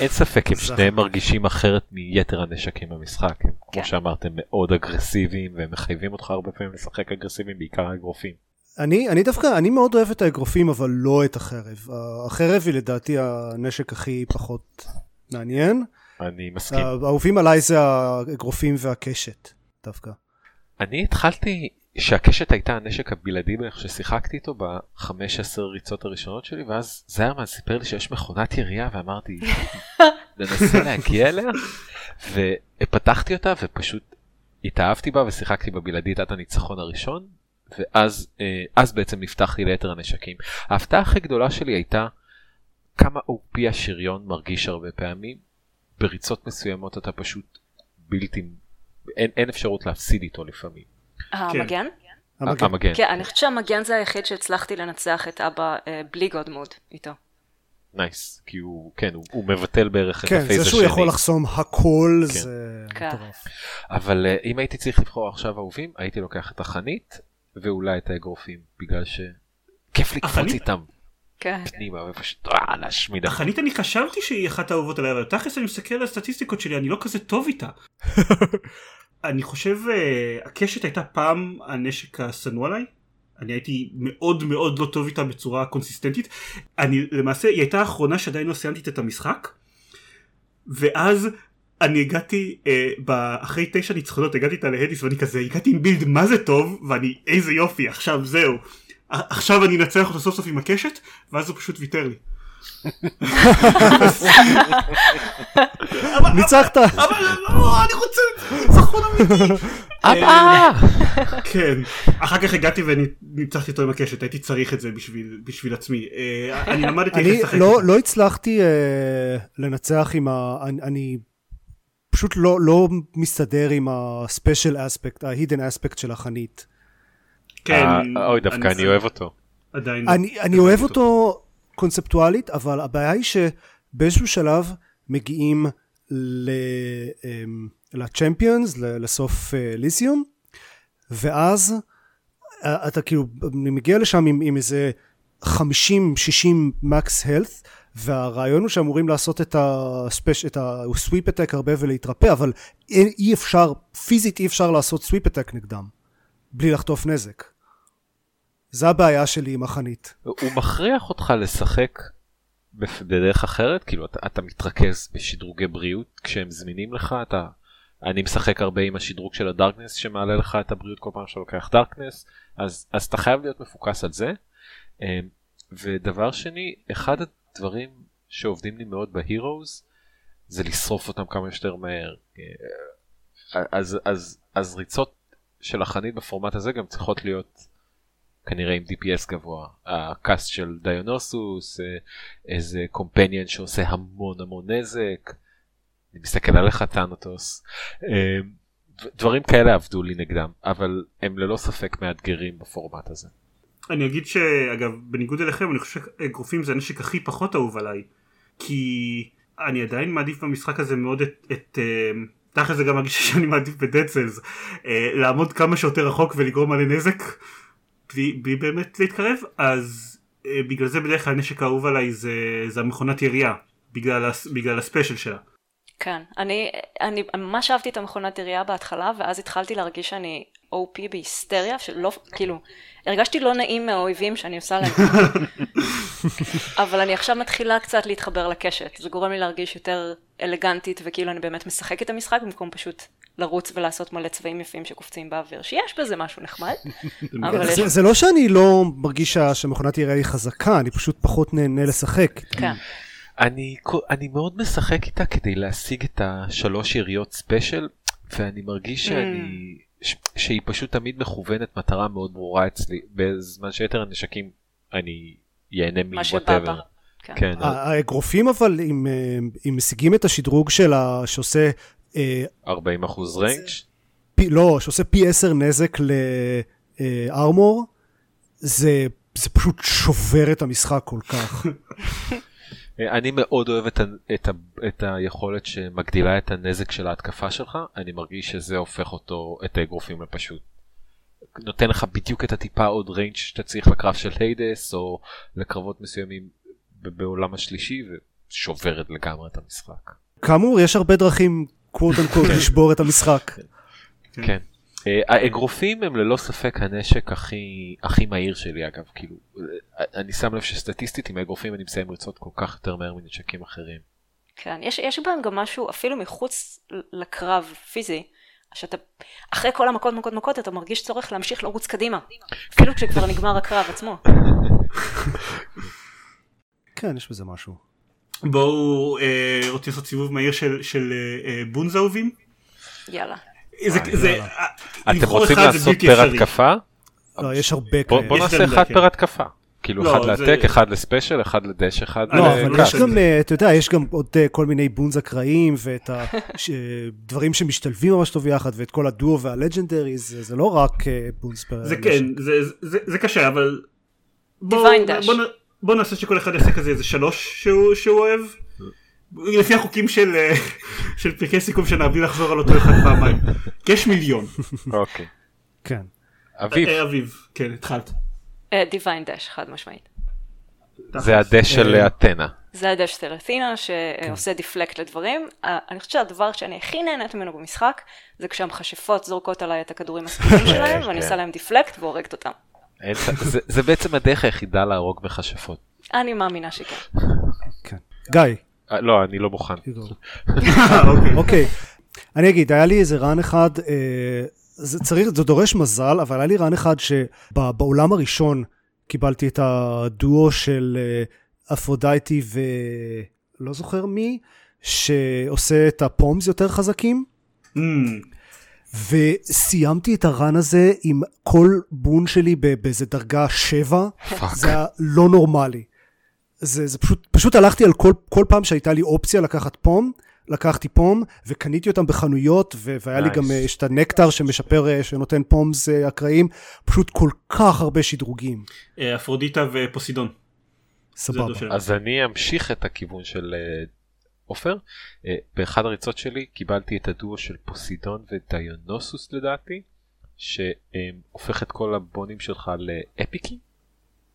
Speaker 3: אין ספק הם שניהם מרגישים אחרת מיתר הנשקים במשחק הם כמו כן. שאמרתם מאוד אגרסיביים והם מחייבים אותך הרבה פעמים לשחק אגרסיביים בעיקר אגרופים.
Speaker 1: אני, אני דווקא, אני מאוד אוהב את האגרופים, אבל לא את החרב. החרב היא לדעתי הנשק הכי פחות מעניין.
Speaker 3: אני מסכים.
Speaker 1: האהובים עליי זה האגרופים והקשת, דווקא.
Speaker 3: אני התחלתי, שהקשת הייתה הנשק הבלעדי בערך ששיחקתי איתו ב-15 ריצות הראשונות שלי, ואז זיירמן סיפר לי שיש מכונת ירייה, ואמרתי, ננסה להגיע אליה, ופתחתי אותה ופשוט התאהבתי בה ושיחקתי בבלעדית עד הניצחון הראשון, ואז אה, אז בעצם נפתחתי ליתר הנשקים. ההפתעה הכי גדולה שלי הייתה כמה OP השריון מרגיש הרבה פעמים. בריצות מסוימות אתה פשוט בלתי, אין, אין אפשרות להפסיד איתו לפעמים.
Speaker 4: המגן?
Speaker 1: המגן.
Speaker 3: המגן.
Speaker 4: כן, אני חושבת שהמגן זה היחיד שהצלחתי לנצח את אבא אה, בלי God Mode איתו.
Speaker 3: נייס, כי הוא, כן, הוא, הוא מבטל בערך
Speaker 1: כן,
Speaker 3: את ה
Speaker 1: phase
Speaker 3: השני.
Speaker 1: שהוא יכול לחסום הכל
Speaker 3: כן.
Speaker 1: זה
Speaker 4: כן.
Speaker 1: מטורף.
Speaker 3: אבל uh, אם הייתי צריך לבחור עכשיו אהובים, הייתי לוקח את החנית ואולי את האגרופים, בגלל שכיף לקפוץ
Speaker 2: החנית?
Speaker 3: איתם
Speaker 4: כן.
Speaker 3: פנימה ופשוט אה, להשמיד.
Speaker 2: החנית אני חשבתי שהיא אחת האהובות עליי, אבל תכלס אני מסתכל על הסטטיסטיקות שלי, אני לא כזה טוב איתה. אני חושב אה, הקשת הייתה פעם הנשק השנוא עליי. אני הייתי מאוד מאוד לא טוב איתה בצורה קונסיסטנטית. אני למעשה, היא הייתה האחרונה שעדיין לא סיימתי את המשחק. ואז אני הגעתי, אה, אחרי תשע ניצחונות הגעתי איתה להדיס ואני כזה, הגעתי עם בילד מה זה טוב, ואני איזה יופי, עכשיו זהו. עכשיו אני אנצח אותו סוף סוף עם הקשת, ואז הוא פשוט ויתר לי.
Speaker 1: ניצחת!
Speaker 2: אבל לא, אני רוצה ניצחון אמיתי.
Speaker 3: אבא!
Speaker 2: כן. אחר כך הגעתי וניצחתי אותו עם הקשת, הייתי צריך את זה בשביל, עצמי. אה, אני למדתי איך
Speaker 1: אני
Speaker 2: לשחק.
Speaker 1: לא,
Speaker 2: עם זה.
Speaker 1: לא הצלחתי אה, לנצח עם ה... אני, אני פשוט לא, לא מסתדר עם ה-special aspect, ה-hidden aspect של החנית.
Speaker 2: כן.
Speaker 3: אה, אוי דווקא אני אוהב אותו.
Speaker 2: עדיין.
Speaker 1: אני, אני אוהב אותו קונספטואלית, אבל הבעיה היא שבאיזשהו שלב מגיעים ל- אמ, לסוף אה, ליסיום, ואז אה, אתה כאילו מגיע לשם עם, עם איזה 50-60 מקס הלת, והרעיון הוא שאמורים לעשות את הספש, את הסוויפ אטק הרבה ולהתרפא, אבל אי, אפשר, פיזית אי אפשר לעשות סוויפ אטק נגדם, בלי לחטוף נזק. זה הבעיה שלי עם החנית.
Speaker 3: הוא מכריח אותך לשחק בדרך אחרת, כאילו אתה, אתה מתרכז בשדרוגי בריאות כשהם זמינים לך, אתה... אני משחק הרבה עם השדרוג של הדארקנס שמעלה לך את הבריאות כל פעם שאתה לוקח דארקנס, אז, אז אתה חייב להיות מפוקס על זה. אמ, ודבר שני, אחד הדברים שעובדים לי מאוד בהירוז זה לשרוף אותם כמה שיותר מהר. אה, אז, אז, אז ריצות של החנית בפורמט הזה גם צריכות להיות כנראה עם DPS גבוה. הקאסט של דיונוסוס, אה, איזה קומפניאן שעושה המון המון נזק. אני מסתכל עליך טאנוטוס. אה, דברים כאלה עבדו לי נגדם, אבל הם ללא ספק מאתגרים בפורמט הזה.
Speaker 2: אני אגיד שאגב בניגוד אליכם אני חושב שאגרופים זה הנשק הכי פחות אהוב עליי כי אני עדיין מעדיף במשחק הזה מאוד את, את אה, תכל'ס זה גם מרגיש שאני מעדיף בדד סלס לעמוד כמה שיותר רחוק ולגרום מלא נזק בלי, בלי באמת להתקרב אז אה, בגלל זה בדרך כלל הנשק האהוב עליי זה, זה המכונת ירייה בגלל, הס- בגלל הספיישל שלה.
Speaker 4: כן, אני, אני ממש אהבתי את המכונת ירייה בהתחלה, ואז התחלתי להרגיש שאני OP בהיסטריה, שלא, כאילו, הרגשתי לא נעים מהאויבים שאני עושה להם. אבל אני עכשיו מתחילה קצת להתחבר לקשת, זה גורם לי להרגיש יותר אלגנטית, וכאילו אני באמת משחקת את המשחק, במקום פשוט לרוץ ולעשות מלא צבעים יפים שקופצים באוויר, שיש בזה משהו נחמד, אבל.
Speaker 1: זה, זה לא שאני לא מרגיש שמכונת ירייה היא חזקה, אני פשוט פחות נהנה לשחק.
Speaker 4: כן,
Speaker 3: אני, אני מאוד משחק איתה כדי להשיג את השלוש יריות ספיישל, ואני מרגיש שאני... ש- שהיא פשוט תמיד מכוונת מטרה מאוד ברורה אצלי, בזמן שיתר הנשקים אני ייהנה.
Speaker 4: מ
Speaker 3: whatever.
Speaker 4: כן.
Speaker 3: כן,
Speaker 1: האגרופים אבל, אם, אה, אם משיגים את השדרוג של ה... שעושה... אה,
Speaker 3: 40 אחוז
Speaker 1: range. לא, שעושה פי עשר נזק ל armor, זה, זה פשוט שובר את המשחק כל כך.
Speaker 3: אני מאוד אוהב את, ה, את, ה, את היכולת שמגדילה את הנזק של ההתקפה שלך, אני מרגיש שזה הופך אותו, את האגרופים לפשוט. נותן לך בדיוק את הטיפה עוד range שאתה צריך לקרב של Hades או לקרבות מסוימים בעולם השלישי ושוברת לגמרי את המשחק.
Speaker 1: כאמור, יש הרבה דרכים, quote unquote, לשבור את המשחק.
Speaker 3: כן. אה, האגרופים הם ללא ספק הנשק הכי הכי מהיר שלי אגב כאילו אה, אני שם לב שסטטיסטית עם האגרופים אני מסיים ריצות כל כך יותר מהר מנשקים אחרים.
Speaker 4: כן, יש, יש בהם גם משהו אפילו מחוץ לקרב פיזי, שאתה אחרי כל המכות מכות מכות אתה מרגיש צורך להמשיך לרוץ קדימה, אפילו כשכבר נגמר הקרב עצמו.
Speaker 1: כן, יש בזה משהו.
Speaker 2: בואו אה, רוצים לעשות סיבוב מהיר של, של אה, אה, בונז אהובים?
Speaker 4: יאללה.
Speaker 2: זה, זה,
Speaker 1: יאללה.
Speaker 2: אה,
Speaker 3: אתם רוצים לעשות פר. התקפה?
Speaker 1: לא, יש הרבה כאלה.
Speaker 3: בוא נעשה אחד. פר התקפה. כאילו
Speaker 2: לא,
Speaker 3: אחד
Speaker 2: זה-
Speaker 3: לטק, אחד לספיישל, אחד לדש, אחד
Speaker 1: לא,
Speaker 2: אה,
Speaker 1: אבל
Speaker 2: לא
Speaker 1: יש. גם, אה, אתה יודע, יש גם עוד אה, כל מיני בונז אקראיים, ואת הדברים שמשתלבים ממש טוב יחד, ואת כל הדואו והלג'נדרי, זה לא רק אה, בונז פר...
Speaker 2: זה. כן, זה, זה, זה קשה, אבל... בואו. בוא, נ- בוא נעשה שכל אחד יעשה כזה איזה שלוש שהוא, שהוא אוהב. לפי החוקים של, אה, של פרקי סיכום שנה, בלי לחזור על אותו אחד פעמיים. יש מיליון.
Speaker 3: אוקיי.
Speaker 1: כן.
Speaker 3: אביב,
Speaker 2: אה, אביב, כן, התחלת.
Speaker 4: Divine Dash, חד משמעית.
Speaker 3: זה ה dash של
Speaker 1: אה,
Speaker 3: אתנה.
Speaker 4: זה ה dash של אתינה שעושה deflect לדברים. אה, אני חושבת שהדבר שאני הכי נהנית ממנו במשחק זה כשהמכשפות זורקות עליי את הכדורים הספינים שלהם ואני
Speaker 3: כן.
Speaker 4: עושה להם deflect והורגת אותם.
Speaker 3: זה- זה בעצם הדרך היחידה להרוג מכשפות.
Speaker 4: אני מאמינה שכן.
Speaker 1: כן. גיא,
Speaker 3: אה, לא, אני לא מוכן.
Speaker 2: אה, אוקיי.
Speaker 1: אוקיי, אני אגיד, היה לי איזה run אחד, אה, זה צריך, זה דורש מזל, אבל היה לי run אחד שבעולם הראשון קיבלתי את הדואו של אפרודייטי ולא זוכר מי, שעושה את ה poms יותר חזקים. וסיימתי את ה run הזה עם כל boon שלי באיזה דרגה 7,
Speaker 3: fuck.
Speaker 1: זה היה לא נורמלי. זה, זה פשוט, פשוט הלכתי על כל, כל פעם שהייתה לי אופציה לקחת פום, לקחתי פום וקניתי אותם בחנויות ו- והיה לי
Speaker 3: Nice.
Speaker 1: גם, אה, יש את הנקטר שמשפר, אה, שנותן פומס אה, אקראיים, פשוט כל כך הרבה שדרוגים.
Speaker 2: אה, אפרודיטה ופוסידון.
Speaker 1: סבבה.
Speaker 3: אז אני אמשיך את הכיוון של עופר. אה, באחד הריצות שלי קיבלתי את הדואו של פוסידון ודיונוסוס לדעתי, שהופך את כל הבונים שלך לאפיקים,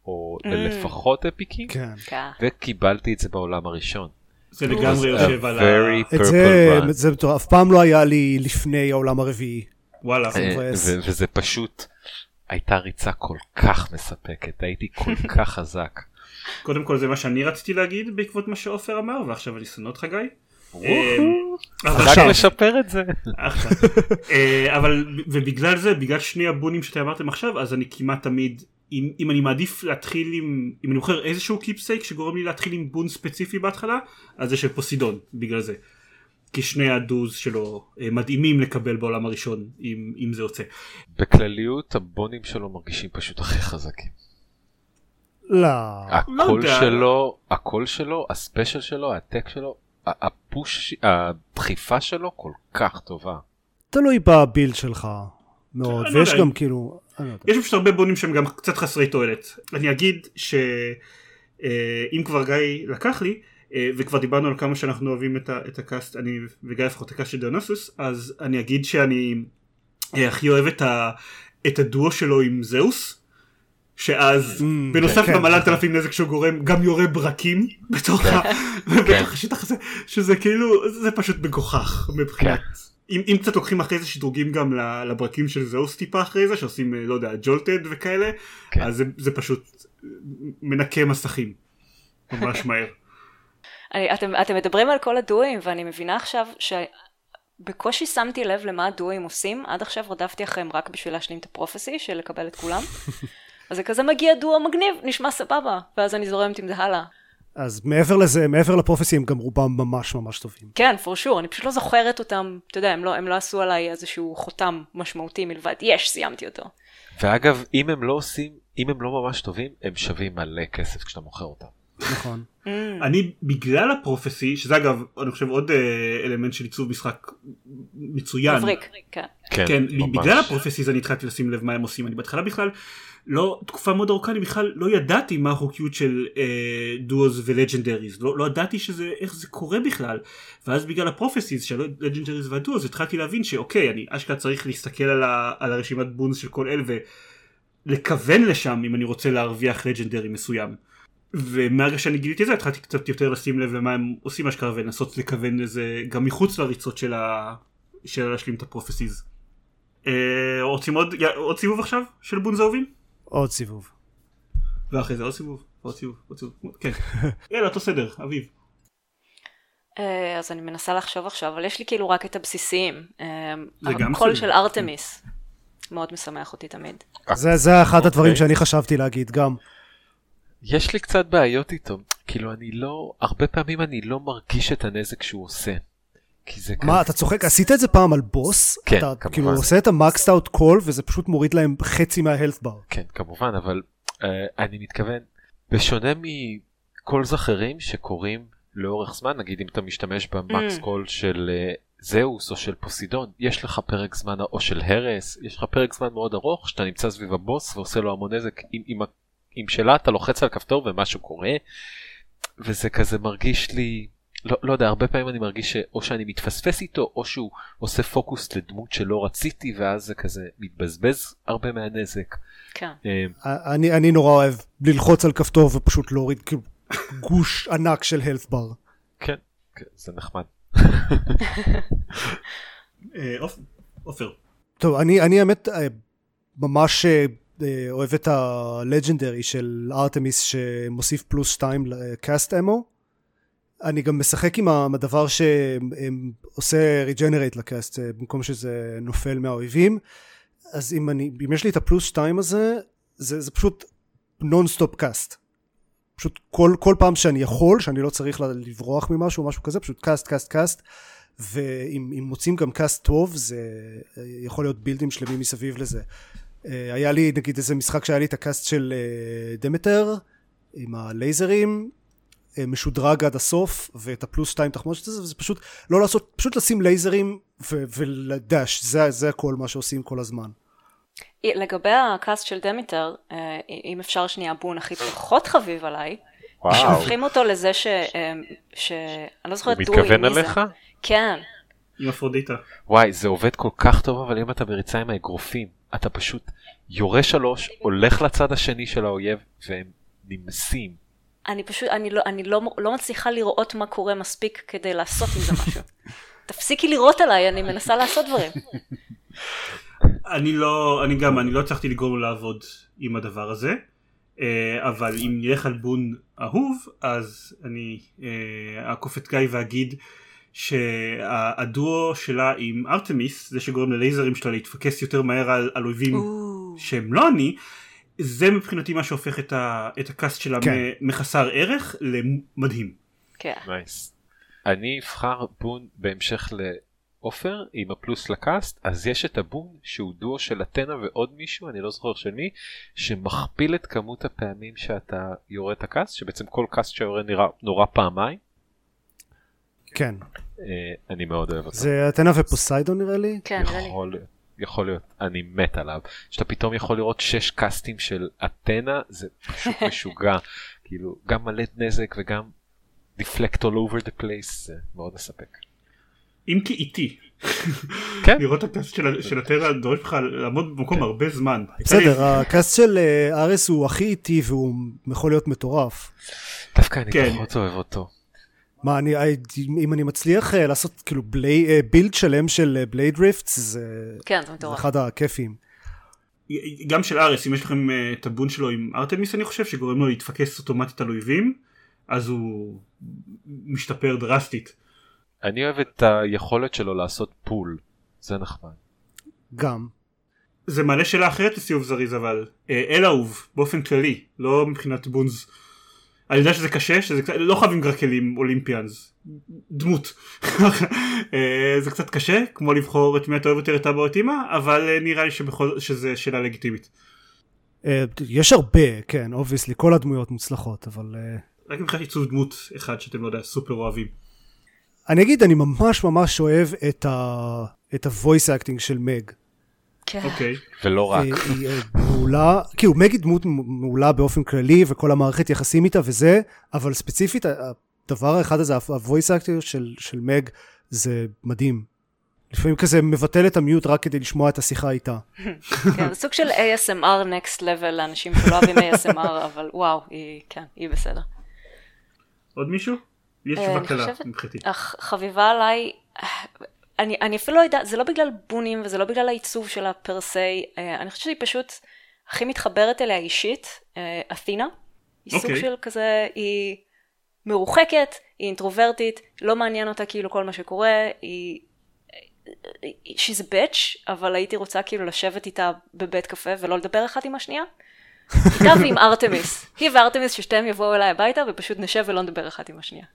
Speaker 3: או
Speaker 4: Mm.
Speaker 3: לפחות אפיקים,
Speaker 1: כן.
Speaker 4: כן.
Speaker 3: וקיבלתי את זה בעולם הראשון.
Speaker 2: זה לגמרי יושב על ה...
Speaker 1: את זה. זה מטורף, אף פעם לא היה לי לפני העולם הרביעי.
Speaker 2: וואלה.
Speaker 1: זה
Speaker 3: אה, וזה פשוט הייתה ריצה כל כך מספקת הייתי כל כך חזק.
Speaker 2: קודם כל זה מה שאני רציתי להגיד בעקבות מה שעופר אמר, ועכשיו אני שונא אותך גיא.
Speaker 3: רק
Speaker 1: עכשיו.
Speaker 3: לשפר את זה.
Speaker 2: אה, אבל ובגלל זה בגלל שני הבונים שאתם אמרתם עכשיו אז אני כמעט תמיד אם, אם אני מעדיף להתחיל עם אם אני בוחר איזשהו keepsake שגורם לי להתחיל עם boon ספציפי בהתחלה אז זה של פוסידון בגלל זה. כי שני ה duos שלו אה, מדהימים לקבל בעולם הראשון אם, אם זה יוצא.
Speaker 3: בכלליות ה boon ים שלו מרגישים פשוט הכי חזקים.
Speaker 1: לא.
Speaker 3: ה call
Speaker 2: יודע.
Speaker 3: שלו, ה call שלו, ה special שלו, ה attack שלו, ה- ה push, הדחיפה שלו כל כך טובה.
Speaker 1: תלוי ב build שלך מאוד,
Speaker 2: לא
Speaker 1: ויש
Speaker 2: יודע.
Speaker 1: גם כאילו, לא.
Speaker 2: יש פשוט הרבה בונים שהם גם קצת חסרי תועלת. אני אגיד שאם כבר גיא לקח לי אה, וכבר דיברנו על כמה שאנחנו אוהבים את, ה, את הקאסט, אני וגיא לפחות את הקאסט של דיונוסוס, אז אני אגיד שאני אה, הכי אוהב את, ה, את הדואו שלו עם זהוס. שאז בנוסף
Speaker 1: כן,
Speaker 2: גם על
Speaker 1: כן.
Speaker 2: אלת אלפים נזק שהוא גורם גם יורה ברקים בתוך השטח הזה שזה כאילו זה פשוט מגוחך מבחינת אם, אם קצת לוקחים אחרי זה שדרוגים גם ל- לברקים של זהוס טיפה אחרי זה שעושים אה, לא יודע ג'ולטד וכאלה
Speaker 3: כן.
Speaker 2: אז זה, זה פשוט מנקה מסכים ממש מהר.
Speaker 4: אני, אתם, אתם מדברים על כל הדואים ואני מבינה עכשיו שבקושי שמתי לב למה הדואים עושים, עד עכשיו רדפתי אחריהם רק בשביל להשלים את הפרופסי של לקבל את כולם. אז זה כזה מגיע דואו מגניב, נשמע סבבה, ואז אני זורמת עם זה הלאה.
Speaker 1: אז מעבר לזה, מעבר לפרופסי, הם גם רובם ממש ממש טובים.
Speaker 4: כן, for sure, אני פשוט לא זוכרת אותם, אתה יודע, הם לא, הם לא עשו עליי איזשהו חותם משמעותי מלבד, יש, סיימתי אותו.
Speaker 3: ואגב, אם הם לא עושים, אם הם לא ממש טובים, הם שווים מלא כסף כשאתה מוכר אותם.
Speaker 1: נכון.
Speaker 4: Mm,
Speaker 2: אני בגלל הפרופסי שזה אגב אני חושב עוד אה, אלמנט של עיצוב משחק מצוין.
Speaker 4: מבריק, כן.
Speaker 2: כן,
Speaker 3: ממש.
Speaker 2: בגלל הפרופסיז אני התחלתי לשים לב מה הם עושים, אני בהתחלה בכלל, לא, תקופה מאוד ארוכה אני בכלל לא ידעתי מה החוקיות של אה, דואוז ולג'נדריז, לא, לא ידעתי שזה, איך זה קורה בכלל, ואז בגלל הפרופסיז של לג'נדריז והדואוז התחלתי להבין שאוקיי, אני אשכרה צריך להסתכל על, ה, על הרשימת בונס של כל אלה ולכוון לשם אם אני רוצה להרוויח לג'נדרי מסוים. ומהרגע שאני גיליתי את זה התחלתי קצת יותר לשים לב למה הם עושים אשכרה ולנסות לכוון לזה גם מחוץ לריצות של, ה... של להשלים את הפרופסיז. אה, רוצים עוד עוד סיבוב עכשיו של בונזובים?
Speaker 1: עוד סיבוב.
Speaker 2: ואחרי זה עוד סיבוב, עוד סיבוב, עוד סיבוב, כן. יאללה, אותו סדר, אביב.
Speaker 4: אה, אז אני מנסה לחשוב עכשיו, אבל יש לי כאילו רק את הבסיסיים. אה,
Speaker 2: זה גם
Speaker 4: הקול
Speaker 2: בסדר.
Speaker 4: של ארתמיס. מאוד משמח אותי תמיד.
Speaker 1: זה, זה אחד הדברים
Speaker 3: אוקיי.
Speaker 1: שאני חשבתי להגיד גם.
Speaker 3: יש לי קצת בעיות איתו, כאילו אני לא, הרבה פעמים אני לא מרגיש את הנזק שהוא עושה. כי זה
Speaker 1: מה, אתה צוחק? עשית את זה פעם על בוס?
Speaker 3: כן,
Speaker 1: אתה
Speaker 3: כמובן.
Speaker 1: כאילו עושה את המקסט אאוט קול וזה פשוט מוריד להם חצי מההלט בר.
Speaker 3: כן, כמובן, אבל uh, אני מתכוון, בשונה מקולס אחרים שקורים לאורך זמן, נגיד אם אתה משתמש במקס
Speaker 4: Mm.
Speaker 3: קול של uh, זהוס או של פוסידון, יש לך פרק זמן, או של הרס, יש לך פרק זמן מאוד ארוך שאתה נמצא סביב הבוס ועושה לו המון נזק. עם, עם, עם שלה אתה לוחץ על כפתור ומשהו קורה, וזה כזה מרגיש לי, לא, לא יודע, הרבה פעמים אני מרגיש שאו שאני מתפספס איתו, או שהוא עושה פוקוס לדמות שלא רציתי, ואז זה כזה מתבזבז הרבה מהנזק.
Speaker 4: כן.
Speaker 3: אה,
Speaker 1: אני, אני נורא אוהב ללחוץ על כפתור ופשוט להוריד כאילו גוש ענק של הלט בר.
Speaker 3: כן, כן, זה נחמד.
Speaker 2: אה, עופ- עופר.
Speaker 1: טוב, אני, אני האמת אה, ממש אה, אה, אוהב את הלג'נדרי של ארתמיס שמוסיף פלוס 2 לקאסט אמו. אני גם משחק עם הדבר שעושה ריג'נרייט לקאסט אה, במקום שזה נופל מהאויבים. אז אם, אני, אם יש לי את הפלוס 2 הזה, זה, זה פשוט nonstop cast. פשוט כל, כל פעם שאני יכול, שאני לא צריך לברוח ממשהו או משהו כזה, פשוט cast, cast, cast. ואם אם מוצאים גם cast טוב, זה אה, יכול להיות build ים שלמים מסביב לזה. אה, היה לי נגיד איזה משחק שהיה לי את ה cast של דמטר, עם הלייזרים, משודרג עד הסוף, ואת הפלוס שתיים תחמושת הזה, וזה פשוט לא לעשות, פשוט לשים לייזרים ולדש, זה, זה הכל מה שעושים כל הזמן.
Speaker 4: לגבי הקאסט של דמיטר, אה, אם אפשר שנייה בון הכי פחות חביב עליי,
Speaker 3: וואו,
Speaker 4: שהופכים אותו לזה ש... אה, ש... אני לא
Speaker 3: הוא
Speaker 4: זוכרת
Speaker 3: מתכוון
Speaker 4: מי זה?
Speaker 3: עליך?
Speaker 4: כן.
Speaker 2: עם אפרודיטה.
Speaker 3: וואי, זה עובד כל כך טוב, אבל אם אתה בריצה עם האגרופים, אתה פשוט יורה שלוש, הולך לצד השני של האויב, והם נמסים.
Speaker 4: אני פשוט, אני לא, אני לא, לא מצליחה לראות מה קורה מספיק כדי לעשות עם זה משהו. תפסיקי לראות עליי, אני מנסה לעשות דברים.
Speaker 2: אני לא, אני גם, אני לא הצלחתי לגרום לו לעבוד עם הדבר הזה, אה, אבל אם נלך על בון אהוב, אז אני אה, אעקוף את גיא ואגיד שהדואו שלה עם ארתמיס, זה שגורם ללייזרים שלה להתפקס יותר מהר על, על אויבים שהם לא אני, זה מבחינתי מה שהופך את, ה, את ה cast שלה
Speaker 1: כן.
Speaker 2: מחסר ערך למדהים.
Speaker 4: כן.
Speaker 3: נייס. אני אבחר boon בהמשך לעופר עם הפלוס ל cast, אז יש את ה boon שהוא דואו של אתנה ועוד מישהו, אני לא זוכר של מי, שמכפיל את כמות הפעמים שאתה יורה את ה cast, שבעצם כל cast שיורה נורה נורה פעמיים.
Speaker 1: כן.
Speaker 3: אה, אני מאוד אוהב אותו.
Speaker 1: זה אתנה ופוסיידון נראה לי?
Speaker 4: כן, נראה לי.
Speaker 3: יכול, להיות, אני מת עליו. שאתה פתאום יכול לראות שש קאסטים של אתנה, זה פשוט משוגע. כאילו, גם מלא נזק וגם deflect all over the place, זה מאוד מספק.
Speaker 2: אם כי איטי.
Speaker 3: כן.
Speaker 2: לראות את הקאסט של, של הטרה דורש לך לעמוד במקום
Speaker 3: כן.
Speaker 2: הרבה זמן.
Speaker 1: בסדר, הקאסט של אה, ארס הוא הכי איטי והוא יכול להיות מטורף.
Speaker 3: דווקא אני
Speaker 2: כן.
Speaker 3: פחות אוהב אותו.
Speaker 1: מה, אני, אם אני מצליח אה, לעשות כאילו בלי, אה, build שלם של blade rifts, זה
Speaker 4: כן, זה.
Speaker 1: אחד הכיפים.
Speaker 2: גם של ארס, אם יש לכם אה, את ה boon שלו עם ארתמיס אני חושב, שגורם לו להתפקס אוטומטית על אויבים, אז הוא משתפר דרסטית.
Speaker 3: אני אוהב את היכולת שלו לעשות pull, זה נחמד.
Speaker 1: גם.
Speaker 2: זה מעלה שאלה אחרת לסיבוב זריז אבל, אה, אל אהוב, באופן כללי, לא מבחינת boons. אני יודע שזה קשה, שזה קצת, לא חייבים גרקלים אולימפיאנס, דמות. אה, זה קצת קשה, כמו לבחור את מי אתה אוהב יותר את אבא או את אמא, אבל אה, נראה לי שבכל, שזה שאלה לגיטימית.
Speaker 1: אה, יש הרבה, כן, obviously, כל הדמויות מוצלחות, אבל...
Speaker 2: רק מבחינת עיצוב דמות אחד שאתם לא יודע, סופר אוהבים.
Speaker 1: אני אגיד, אני ממש ממש אוהב את ה... את ה voice acting של מג.
Speaker 4: כן.
Speaker 2: אוקיי.
Speaker 3: ולא רק.
Speaker 1: היא, היא אה, מעולה, כאילו מג היא דמות מעולה באופן כללי וכל המערכת יחסים איתה וזה, אבל ספציפית הדבר האחד הזה, ה-voice acting של, של מג זה מדהים. לפעמים כזה מבטל את המיוט רק כדי לשמוע את השיחה איתה.
Speaker 4: כן, סוג של ASMR next level לאנשים שלא אוהבים ASMR, אבל וואו, היא, כן, היא בסדר.
Speaker 2: עוד מישהו? יש
Speaker 4: אה,
Speaker 2: תשובה קלה מבחינתי.
Speaker 4: החביבה עליי, אני, אני אפילו לא יודעת, זה לא בגלל בונים וזה לא בגלל העיצוב שלה פר סי, אה, אני חושבת שהיא פשוט הכי מתחברת אליה אישית, אה, אתינה. היא סוג
Speaker 2: אוקיי.
Speaker 4: של כזה, היא מרוחקת, היא אינטרוברטית, לא מעניין אותה כאילו כל מה שקורה, היא... she's a bitch, אבל הייתי רוצה כאילו לשבת איתה בבית קפה ולא לדבר אחת עם השנייה. איתה ועם ארתמיס. היא וארתמיס ששתיהם יבואו אליי הביתה ופשוט נשב ולא נדבר אחת עם השנייה.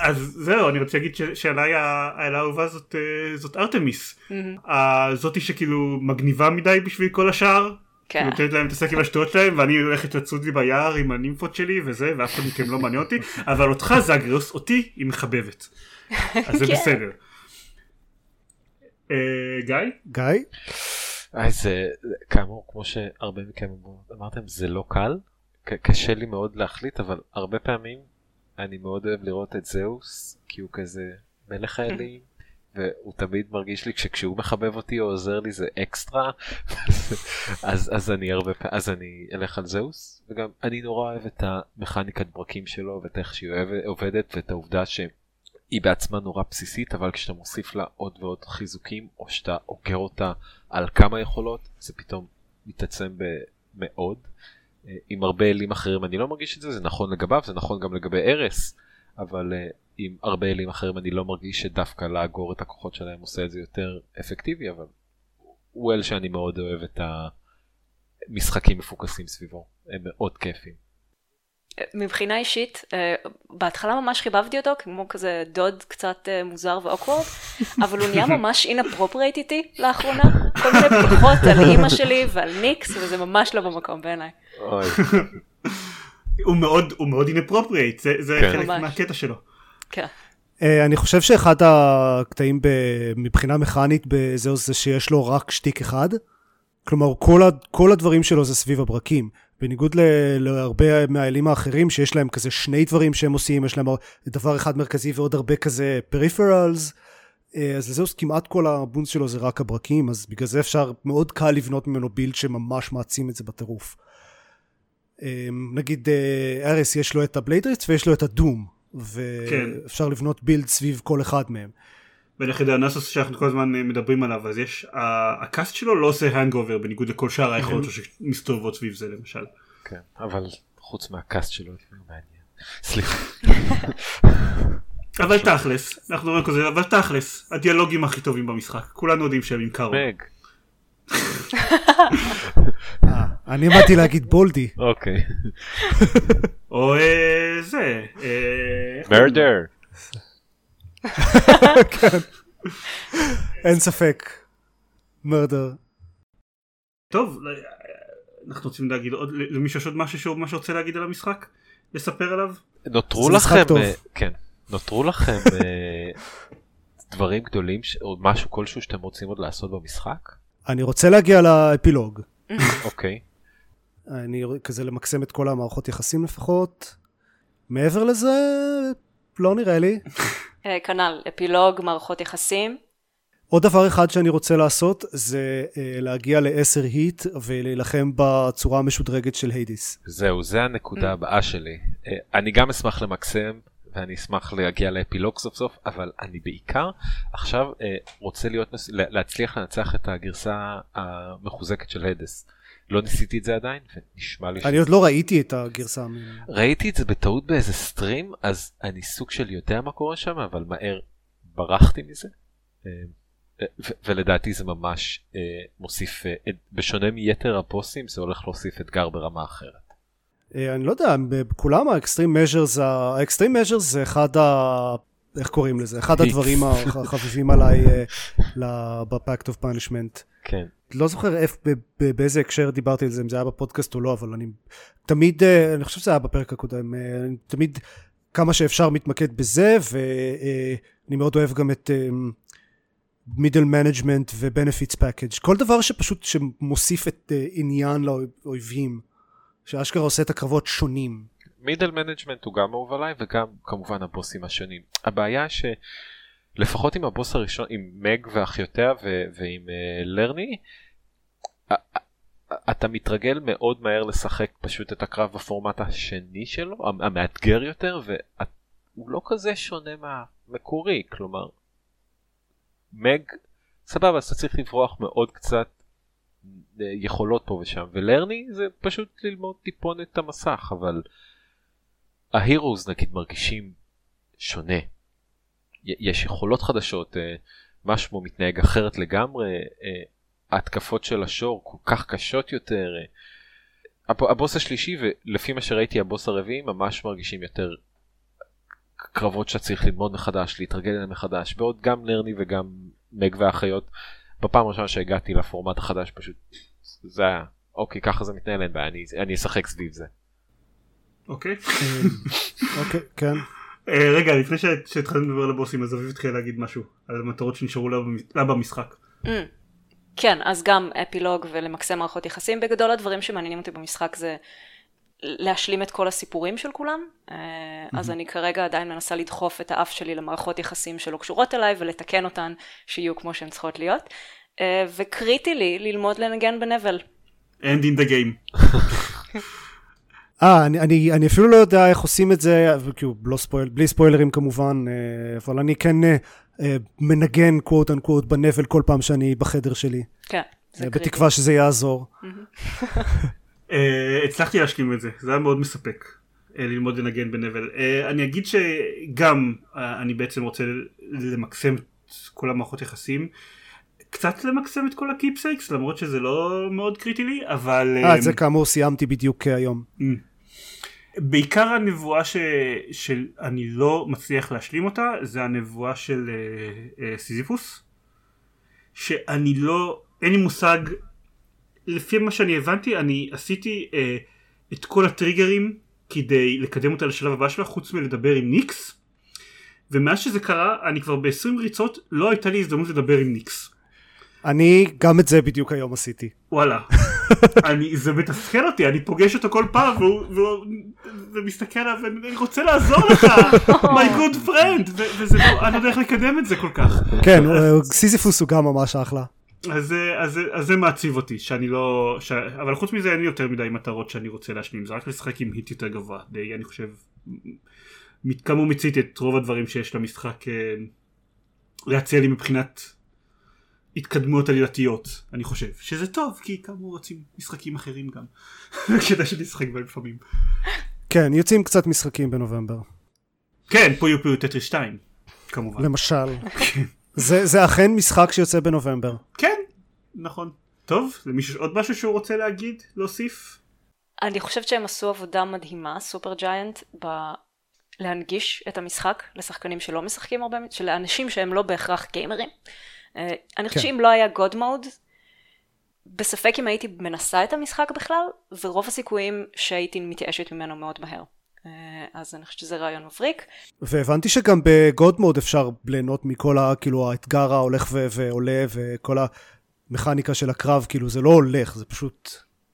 Speaker 2: אז זהו, אני רוצה להגיד ש- שעליי האלה האהובה זאת, אה, זאת ארתמיס. אה, זאתי שכאילו מגניבה מדי בשביל כל השאר.
Speaker 4: כן.
Speaker 2: כאילו, נותנת להם להתעסק עם השטויות שלהם ואני הולכת לצוד לי ביער עם הנימפות שלי וזה ואף אחד מכם לא מעניין אותי אבל אותך זגריוס אותי היא מחבבת. אז זה
Speaker 4: כן.
Speaker 2: בסדר. אה, גיא?
Speaker 1: גיא?
Speaker 3: היי, זה, כאמור, כמו שהרבה מכם אמרתם, זה לא קל. קשה לי מאוד להחליט, אבל הרבה פעמים אני מאוד אוהב לראות את זהוס, כי הוא כזה מלך האלים, והוא תמיד מרגיש לי כשכשהוא מחבב אותי או עוזר לי זה אקסטרה, אז, אז אני הרבה פעמים, אז אני אלך על זהוס, וגם אני נורא אוהב את המכניקת ברקים שלו, ואת איך שהיא עובדת, ואת העובדה ש... היא בעצמה נורא בסיסית אבל כשאתה מוסיף לה עוד ועוד חיזוקים או שאתה אוגר אותה על כמה יכולות זה פתאום מתעצם מאוד. אה, עם הרבה אלים אחרים אני לא מרגיש את זה זה נכון לגביו זה נכון גם לגבי ארס אבל אה, עם הרבה אלים אחרים אני לא מרגיש שדווקא לאגור את הכוחות שלהם עושה את זה יותר אפקטיבי אבל הוא אל שאני מאוד אוהב את המשחקים מפוקסים סביבו הם מאוד כיפים.
Speaker 4: מבחינה אישית, אה, בהתחלה ממש חיבבתי אותו, כמו כזה דוד קצת אה, מוזר ואוקוורד, אבל הוא נהיה ממש inappropriate איתי לאחרונה, כל מיני בדיחות על אימא שלי ועל ניקס, וזה ממש לא במקום בעיניי.
Speaker 2: הוא מאוד הוא מאוד inappropriate זה, זה
Speaker 3: כן.
Speaker 2: חלק
Speaker 4: ממש.
Speaker 2: מהקטע שלו.
Speaker 4: כן.
Speaker 1: אה, אני חושב שאחד הקטעים ב- מבחינה מכנית בזהוס זה שיש לו רק שטיק אחד. כלומר, כל, ה- כל הדברים שלו זה סביב הברקים. בניגוד ל- להרבה מהאלים האחרים שיש להם כזה שני דברים שהם עושים, יש להם דבר אחד מרכזי ועוד הרבה כזה פריפרלס. אז לזאוס כמעט כל ה boons שלו זה רק הברקים, אז בגלל זה אפשר מאוד קל לבנות ממנו build שממש מעצים את זה בטירוף. אה, נגיד אה, ארס יש לו את ה blade rifts ויש לו את ה doom,
Speaker 2: כן.
Speaker 1: ואפשר לבנות build סביב כל אחד מהם.
Speaker 2: ונגיד דיוניסוס שאנחנו כל הזמן אה, מדברים עליו אז יש ה cast שלו לא עושה hangover בניגוד לכל שאר היכולות שלו שמסתובבות סביב זה למשל.
Speaker 3: כן, אבל חוץ מה cast שלו מעניין. סליחה.
Speaker 2: אבל תכלס אנחנו אומרים כזה אבל תכלס הדיאלוגים הכי טובים במשחק כולנו יודעים שהם עם קארו.
Speaker 3: מג.
Speaker 1: אה, אני באתי להגיד בולדי.
Speaker 3: אוקיי.
Speaker 2: או אה, זה. אה,
Speaker 3: מרדר.
Speaker 1: אין ספק. מרדר.
Speaker 2: טוב, אנחנו רוצים להגיד עוד למישהו יש עוד משהו שהוא ממש רוצה להגיד על המשחק? לספר עליו?
Speaker 3: נותרו לכם. אה, כן, נותרו לכם אה, דברים גדולים או משהו כלשהו שאתם רוצים עוד לעשות במשחק?
Speaker 1: אני רוצה להגיע לאפילוג.
Speaker 3: אוקיי.
Speaker 1: אני כזה למקסם את כל המערכות יחסים לפחות. מעבר לזה, לא נראה לי.
Speaker 4: אה, כנ"ל, אפילוג, מערכות יחסים.
Speaker 1: עוד דבר אחד שאני רוצה לעשות זה אה, להגיע ל-10 היט ולהילחם בצורה המשודרגת של היידיס.
Speaker 3: זהו, זה הנקודה הבאה שלי. אה, אני גם אשמח למקסם ואני אשמח להגיע לאפילוג סוף סוף, אבל אני בעיקר עכשיו רוצה להיות, להצליח לנצח את הגרסה המחוזקת של הדס. לא ניסיתי את זה עדיין, ונשמע לי
Speaker 1: אני עוד לא ראיתי את הגרסה.
Speaker 3: ראיתי את זה בטעות באיזה סטרים אז אני סוג של יודע מה קורה שם אבל מהר ברחתי מזה. אה, ולדעתי זה ממש אה, מוסיף אה, בשונה מיתר הבוסים זה הולך להוסיף אתגר ברמה אחרת.
Speaker 1: אני לא יודע, בכולם ה Extreme Measures, ה Extreme Measures זה אחד ה... איך קוראים לזה? אחד. הדברים החביבים עליי ב Pact of Punishment.
Speaker 3: כן.
Speaker 1: לא זוכר איפה, באיזה הקשר דיברתי על זה, אם זה היה בפודקאסט או לא, אבל אני תמיד, אה, אני חושב שזה היה בפרק הקודם, אה, אני תמיד כמה שאפשר מתמקד בזה, ואני מאוד אוהב גם את Middle Management ו-benefits package, כל דבר שפשוט שמוסיף את אה, עניין לאויבים, שאשכרה עושה את הקרבות שונים.
Speaker 3: Middle Management הוא גם אהוב עליי וגם כמובן הבוסים השונים. הבעיה שלפחות עם הבוס הראשון עם מג ואחיותיה ו- ועם uh, לרני אתה מתרגל מאוד מהר לשחק פשוט את הקרב בפורמט השני שלו המ- המאתגר יותר והוא לא כזה שונה מהמקורי כלומר מג, סבבה, אז אתה צריך לברוח מאוד קצת אה, יכולות פה ושם, ולרני זה פשוט ללמוד טיפונת את המסך, אבל ההירוז נגיד מרגישים שונה. יש יכולות חדשות, אה, משהו מתנהג אחרת לגמרי, אה, ההתקפות של השור כל כך קשות יותר. הבוס השלישי ולפי מה שראיתי הבוס הרביעי ממש מרגישים יותר קרבות שאתה צריך ללמוד מחדש, להתרגל אליהם מחדש, בעוד גם לרני וגם מג והאחיות, בפעם הראשונה שהגעתי לפורמט החדש פשוט זה היה, אוקיי ככה זה מתנהל אין בעיה, אני, אני אשחק סביב זה.
Speaker 2: אוקיי.
Speaker 1: אוקיי, כן.
Speaker 2: אה, רגע לפני שהתחלנו לדבר על הבוסים אז אביב התחיל להגיד משהו על המטרות שנשארו לה במשחק.
Speaker 4: Mm. כן, אז גם אפילוג ולמקסם מערכות יחסים. בגדול הדברים שמעניינים אותי במשחק זה להשלים את כל הסיפורים של כולם. אה, אז אני כרגע עדיין מנסה לדחוף את האף שלי למערכות יחסים שלא קשורות אליי ולתקן אותן שיהיו כמו שהן צריכות להיות. אה, וקריטי לי ללמוד לנגן בנבל.
Speaker 2: end in the game.
Speaker 1: אה, אני, אני, אני אפילו לא יודע איך עושים את זה, כאילו, לא ספויל, בלי ספוילרים כמובן, אה, אבל אני כן מנגן קוואט אנקוואט בנבל כל פעם שאני בחדר שלי.
Speaker 4: כן,
Speaker 1: זה קריטי. בתקווה שזה יעזור.
Speaker 2: הצלחתי להשלים את זה, זה היה מאוד מספק. ללמוד לנגן בנבל. אני אגיד שגם אני בעצם רוצה למקסם את כל המערכות יחסים. קצת למקסם את כל ה keepsakes למרות שזה לא מאוד קריטי לי אבל
Speaker 1: אה, זה כאמור סיימתי בדיוק היום.
Speaker 2: בעיקר הנבואה ש... שאני לא מצליח להשלים אותה זה הנבואה של uh, uh, סיזיפוס שאני לא אין לי מושג לפי מה שאני הבנתי אני עשיתי uh, את כל הטריגרים כדי לקדם אותה לשלב הבא שלה חוץ מלדבר עם ניקס ומאז שזה קרה אני כבר ב-20 ריצות לא הייתה לי הזדמנות לדבר עם ניקס
Speaker 1: אני גם את זה בדיוק היום עשיתי.
Speaker 2: וואלה. אני, זה מתסכל אותי, אני פוגש אותו כל פעם והוא, והוא, ומסתכל עליו ואני רוצה לעזור לך, my good friend, וזה לא, אני לא יודע איך לקדם את זה כל כך.
Speaker 1: כן, סיזיפוס הוא גם ממש אחלה.
Speaker 2: אז, אז, אז זה מעציב אותי, שאני לא, ש... אבל חוץ מזה אין לי יותר מדי מטרות שאני רוצה להשלים, זה רק לשחק עם היט יותר גבוה, די אני חושב, כאמור מיציתי את רוב הדברים שיש למשחק אה, להציע לי מבחינת התקדמויות עלילתיות אני חושב שזה טוב כי כאמור רוצים משחקים אחרים גם כדאי שנשחק בהם לפעמים.
Speaker 1: כן יוצאים קצת משחקים בנובמבר.
Speaker 2: כן פויו פויו טטרי 2 כמובן.
Speaker 1: למשל. זה, זה אכן משחק שיוצא בנובמבר.
Speaker 2: כן נכון. טוב למישהו עוד משהו שהוא רוצה להגיד להוסיף?
Speaker 4: אני חושבת שהם עשו עבודה מדהימה סופר ג'יינט ב... להנגיש את המשחק לשחקנים שלא משחקים הרבה, של אנשים שהם לא בהכרח גיימרים. אה, אני חושבת כן. שאם לא היה God Mode, בספק אם הייתי מנסה את המשחק בכלל, ורוב הסיכויים שהייתי מתייאשת ממנו מאוד מהר. אה, אז אני חושבת שזה רעיון מבריק.
Speaker 1: והבנתי שגם בגוד מוד אפשר ליהנות מכל ה, כאילו האתגר ההולך ו- ועולה וכל המכניקה של הקרב, כאילו זה לא הולך, זה פשוט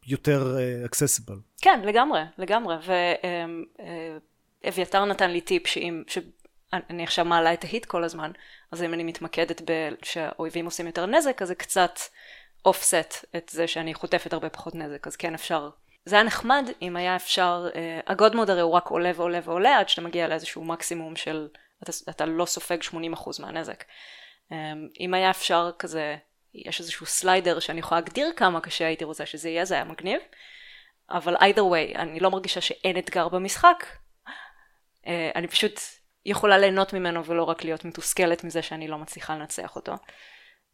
Speaker 1: יותר אקססיבל. Uh,
Speaker 4: כן, לגמרי, לגמרי. ואביתר uh, uh, נתן לי טיפ שאם, אני עכשיו מעלה את ההיט כל הזמן, אז אם אני מתמקדת שהאויבים עושים יותר נזק, אז זה קצת אופסט את זה שאני חוטפת הרבה פחות נזק, אז כן אפשר. זה היה נחמד אם היה אפשר, uh, הגוד מוד הרי הוא רק עולה ועולה ועולה עד שאתה מגיע לאיזשהו מקסימום של, אתה, אתה לא סופג 80% מהנזק. Um, אם היה אפשר כזה, יש איזשהו סליידר שאני יכולה להגדיר כמה קשה הייתי רוצה שזה יהיה, זה היה מגניב. אבל either way, אני לא מרגישה שאין אתגר במשחק. Uh, אני פשוט יכולה ליהנות ממנו ולא רק להיות מתוסכלת מזה שאני לא מצליחה לנצח אותו.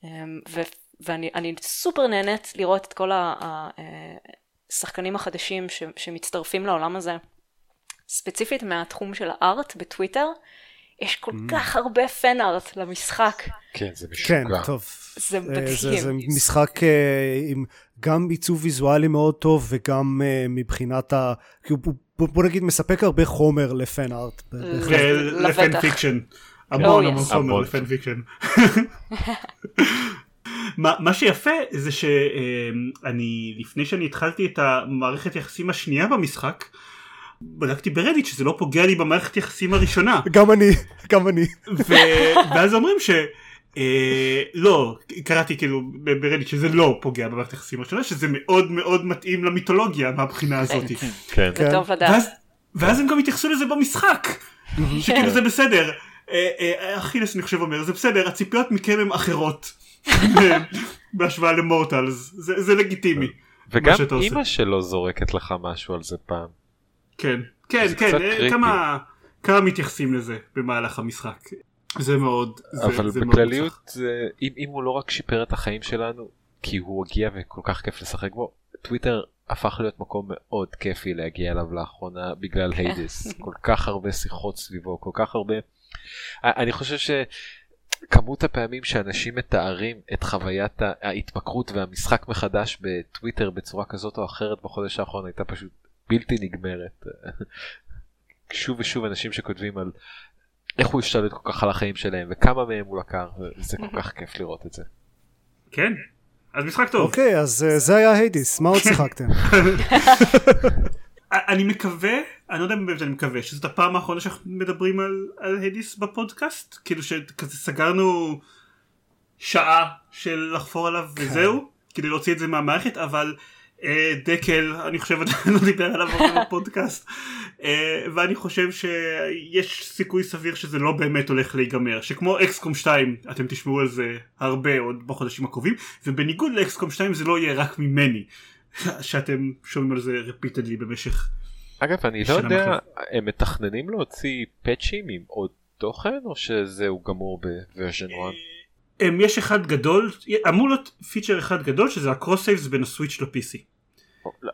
Speaker 4: אמ, ו- ואני סופר נהנית לראות את כל השחקנים אה, החדשים ש- שמצטרפים לעולם הזה. ספציפית מהתחום של הארט בטוויטר, יש כל mm. כך הרבה פן ארט למשחק.
Speaker 3: כן, זה משוגע.
Speaker 1: כן, טוב.
Speaker 4: זה מדהים.
Speaker 1: אה, זה, זה משחק uh, עם גם עיצוב ויזואלי מאוד טוב וגם uh, מבחינת ה... כי הוא בוא נגיד מספק הרבה חומר לפן ארט.
Speaker 2: ל fan fiction. המון המון חומר ל fan fiction. מה שיפה זה שאני לפני שאני התחלתי את המערכת יחסים השנייה במשחק בדקתי ברדיט שזה לא פוגע לי במערכת יחסים הראשונה.
Speaker 1: גם אני, גם אני.
Speaker 2: ואז אומרים ש... אה, לא, קראתי כאילו ברדיט שזה לא פוגע במערכת היחסים הראשונה, שזה מאוד מאוד מתאים למיתולוגיה מהבחינה הזאת.
Speaker 3: כן.
Speaker 4: זה טוב לדעת.
Speaker 2: ואז הם גם התייחסו לזה במשחק, שכאילו זה בסדר. אה, אה, אכילס אני חושב אומר זה בסדר הציפיות מכם הן אחרות בהשוואה למורטלס זה, זה לגיטימי.
Speaker 3: וגם. אימא שלו זורקת לך משהו על זה פעם.
Speaker 2: כן כן כן כמה מתייחסים לזה במהלך המשחק. זה מאוד זה,
Speaker 3: אבל
Speaker 2: זה מאוד
Speaker 3: בכלליות
Speaker 2: מוצלח.
Speaker 3: זה- אם אם הוא לא רק שיפר את החיים שלנו כי הוא הגיע וכל כך כיף לשחק בו טוויטר הפך להיות מקום מאוד כיפי להגיע אליו לאחרונה בגלל היידיס כל כך הרבה שיחות סביבו כל כך הרבה אני חושב שכמות הפעמים שאנשים מתארים את חוויית ההתמכרות והמשחק מחדש בטוויטר בצורה כזאת או אחרת בחודש האחרון הייתה פשוט בלתי נגמרת. שוב ושוב אנשים שכותבים על איך הוא השתלט כל כך על החיים שלהם וכמה מהם הוא לקח וזה כל כך כיף לראות את זה.
Speaker 2: כן אז משחק טוב.
Speaker 1: אוקיי, אז אה, זה היה היידיס, מה עוד שיחקתם?
Speaker 2: אני מקווה, אני לא יודע אם באמת אני מקווה, שזאת הפעם האחרונה שאנחנו מדברים על, על הדיס בפודקאסט, כאילו שכזה סגרנו שעה של לחפור עליו וזהו, כדי להוציא את זה מהמערכת, אבל אה, דקל, אני חושב עדיין לא דיבר עליו בפודקאסט, אה, ואני חושב שיש סיכוי סביר שזה לא באמת הולך להיגמר, שכמו אקסקום 2, אתם תשמעו על זה הרבה עוד בחודשים הקרובים, ובניגוד ל XCOM 2 זה לא יהיה רק ממני. שאתם שומעים על זה repeatedly במשך
Speaker 3: אגב אני לא יודע. הם מתכננים להוציא פאצ'ים עם עוד תוכן או שזהו גמור ב version 1?
Speaker 2: הם יש אחד גדול אמור להיות פיצ'ר אחד גדול שזה ה cross saves בין הסוויץ' ל-PC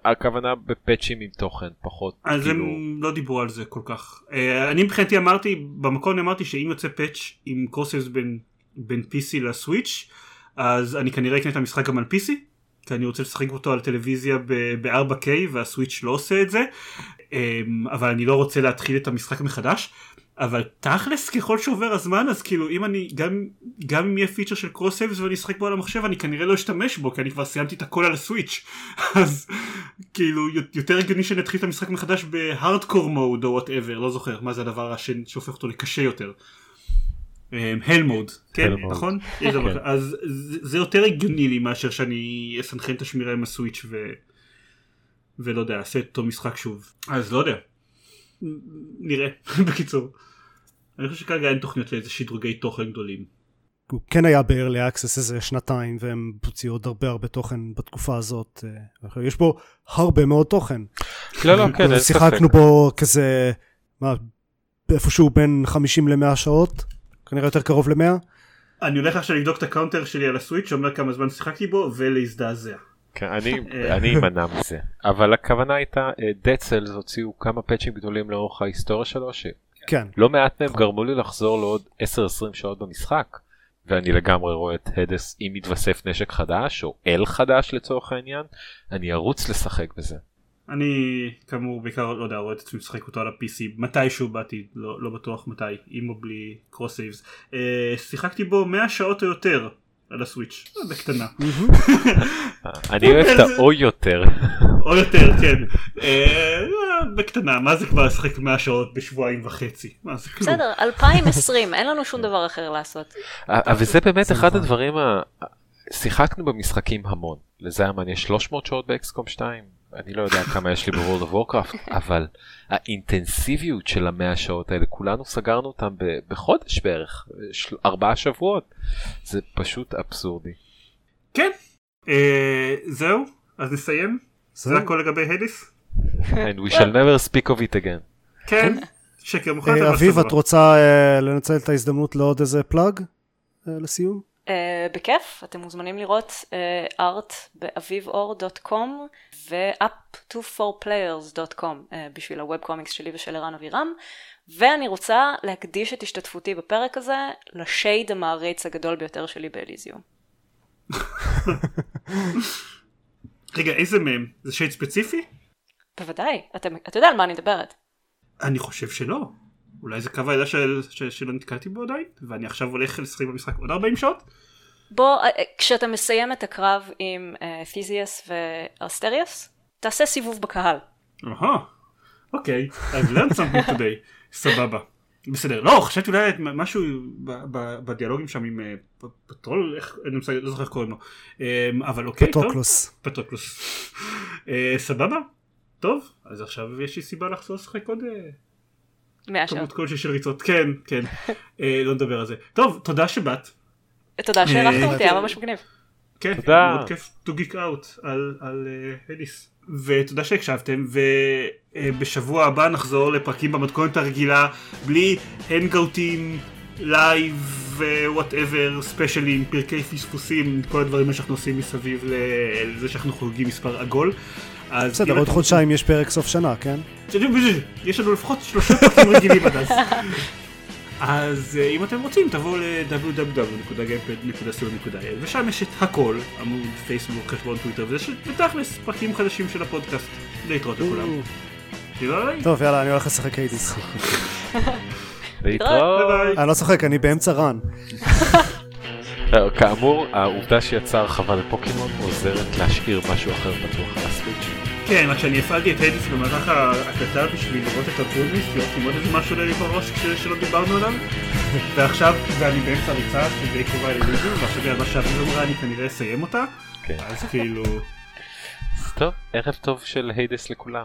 Speaker 3: הכוונה בפאצ'ים עם תוכן פחות
Speaker 2: אז
Speaker 3: כאילו
Speaker 2: הם לא דיברו על זה כל כך. אה, אני מבחינתי אמרתי במקום אמרתי שאם יוצא פאץ' עם cross saves בין, בין PC לסוויץ' אז אני כנראה אקנה את המשחק גם על PC כי אני רוצה לשחק אותו על טלוויזיה ב-4K והסוויץ' לא עושה את זה. אמ, אבל אני לא רוצה להתחיל את המשחק מחדש אבל תכלס ככל שעובר הזמן אז כאילו אם אני גם גם אם יהיה פיצ'ר של cross saves ואני אשחק בו על המחשב אני כנראה לא אשתמש בו כי אני כבר סיימתי את הכל על הסוויץ' אז כאילו יותר הגיוני שנתחיל את המשחק מחדש ב hardcore mode או whatever לא זוכר מה זה הדבר שהופך אותו לקשה יותר. הל מוד כן
Speaker 3: Hell mode.
Speaker 2: נכון
Speaker 3: כן.
Speaker 2: אז זה- יותר הגיוני לי מאשר שאני אסנכרן את השמירה עם הסוויץ' ו... ולא יודע אעשה את אותו משחק שוב אז לא יודע נראה בקיצור. אני חושב שכרגע אין תוכניות לאיזה שדרוגי תוכן גדולים.
Speaker 1: הוא כן היה ב-early access איזה שנתיים והם הוציאו עוד הרבה הרבה תוכן בתקופה הזאת. אה, יש בו הרבה מאוד תוכן.
Speaker 3: לא לא כן אין ספק.
Speaker 1: שיחקנו בו כזה, מה, איפשהו בין 50 ל-100 שעות, כנראה יותר קרוב ל-100.
Speaker 2: אני הולך עכשיו לבדוק את ה counter שלי על הסוויץ' שאומר כמה זמן שיחקתי בו ולהזדעזע.
Speaker 3: כן, אני
Speaker 2: אה.
Speaker 3: אני אמנע מזה אבל הכוונה הייתה Dead Cells הוציאו כמה פאצ'ים גדולים לאורך ההיסטוריה שלו
Speaker 1: כן,
Speaker 3: מעט מהם גרמו לי לחזור לעוד 10-20 שעות במשחק. ואני לגמרי רואה את Hades אם יתווסף נשק חדש או אל חדש לצורך העניין אני ארוץ לשחק בזה.
Speaker 2: אני כאמור בעיקר לא יודע רואה את עצמי משחק אותו על ה-PC מתישהו באתי לא, לא בטוח מתי עם או בלי cross saves אה, שיחקתי בו 100 שעות או יותר על הסוויץ' אה, בקטנה
Speaker 3: אני אוהב את האו יותר.
Speaker 2: או יותר כן אה, אה, בקטנה מה זה כבר לשחק 100 שעות בשבועיים וחצי מה זה כלום
Speaker 4: בסדר, 2020, אין לנו שום דבר אחר לעשות.
Speaker 3: אבל זה באמת
Speaker 1: זה
Speaker 3: אחד. הדברים. שיחקנו במשחקים המון לזיימן יש 300 שעות ב XCOM 2 אני לא יודע כמה יש לי ב World of Warcraft אבל האינטנסיביות של המאה שעות האלה כולנו סגרנו אותם ב- בחודש בערך של... ארבעה שבועות זה פשוט אבסורדי.
Speaker 2: כן אה, זהו אז נסיים זה. הכל לגבי Hades
Speaker 3: and we shall never speak of it again.
Speaker 2: כן שקר מוחלט
Speaker 1: אה, אביב. את רוצה אה, לנצל את ההזדמנות לעוד איזה פלאג אה, לסיום?
Speaker 4: Uh, בכיף, אתם מוזמנים לראות ארט באביבאור.com ו-up2forplayers.com uh, בשביל הווב קומיקס שלי ושל ערן אבירם ואני רוצה להקדיש את השתתפותי בפרק הזה לשייד המעריץ הגדול ביותר שלי באליזיום.
Speaker 2: רגע איזה מהם זה שייד ספציפי?
Speaker 4: בוודאי, אתה יודע על מה אני מדברת.
Speaker 2: אני חושב שלא. אולי זה קו הידע של, של, שלא נתקלתי בו עדיין, ואני עכשיו הולך לשחק במשחק עוד 40 שעות?
Speaker 4: בוא, אה, אה, כשאתה מסיים את הקרב עם אה, תיזיאס ואסטריאס, תעשה סיבוב בקהל.
Speaker 2: אהה, אוקיי, I've learned something today, סבבה. בסדר, לא, חשבתי אולי את משהו ב- ב- בדיאלוגים שם עם פטרול, איך, אני לא זוכר איך קוראים לו, אה, אבל אוקיי, טוב,
Speaker 1: פטוקלוס.
Speaker 2: פטרוקלוס, סבבה, טוב, אז עכשיו יש לי סיבה לחזור לשחק עוד. כמות כלשהי של ריצות, כן, כן, אה, לא נדבר על זה. טוב, תודה שבאת.
Speaker 4: תודה
Speaker 2: אה,
Speaker 4: אותי, היה ממש מגניב.
Speaker 2: כן,
Speaker 3: תודה.
Speaker 2: מאוד כיף to geek out על, על uh, Hades. ותודה שהקשבתם, ובשבוע הבא נחזור לפרקים במתכונת הרגילה, בלי הנגאוטים, live ו whatever, ספיישלים, פרקי פספוסים, כל הדברים שאנחנו עושים מסביב לזה שאנחנו חוגגים מספר עגול. אז
Speaker 1: בסדר, עוד חודשיים יש פרק סוף שנה, כן?
Speaker 2: יש לנו לפחות שלושה פרקים רגילים עד אז. אז אה, אם אתם רוצים תבואו ל- www.gamepod.co.il ושם יש את הכל, עמוד פייסבוק, חשבון טוויטר, ותכלס פרקים חדשים של הפודקאסט. להתראות לכולם.
Speaker 1: טוב, יאללה, אני הולך לשחק היידיס.
Speaker 3: להתראות.
Speaker 1: אני לא צוחק, אני באמצע רן.
Speaker 3: אה, כאמור, העובדה שיצאה הרחבה לפוקימון עוזרת להשאיר משהו אחר פתוח על הסוויץ'.
Speaker 2: כן, רק שאני הפעלתי את היידיס במהלך ההקלטה בשביל לראות את הטרודמיסט, לראות אם עוד איזה משהו עולה לי בראש שלא דיברנו עליו. ועכשיו, ואני באמצע ריצה שדי קרובה אלינו, ועכשיו מה שאביב אמרה אני כנראה אסיים אותה.
Speaker 3: כן.
Speaker 2: אז כאילו...
Speaker 3: טוב, ערב טוב של היידס לכולם.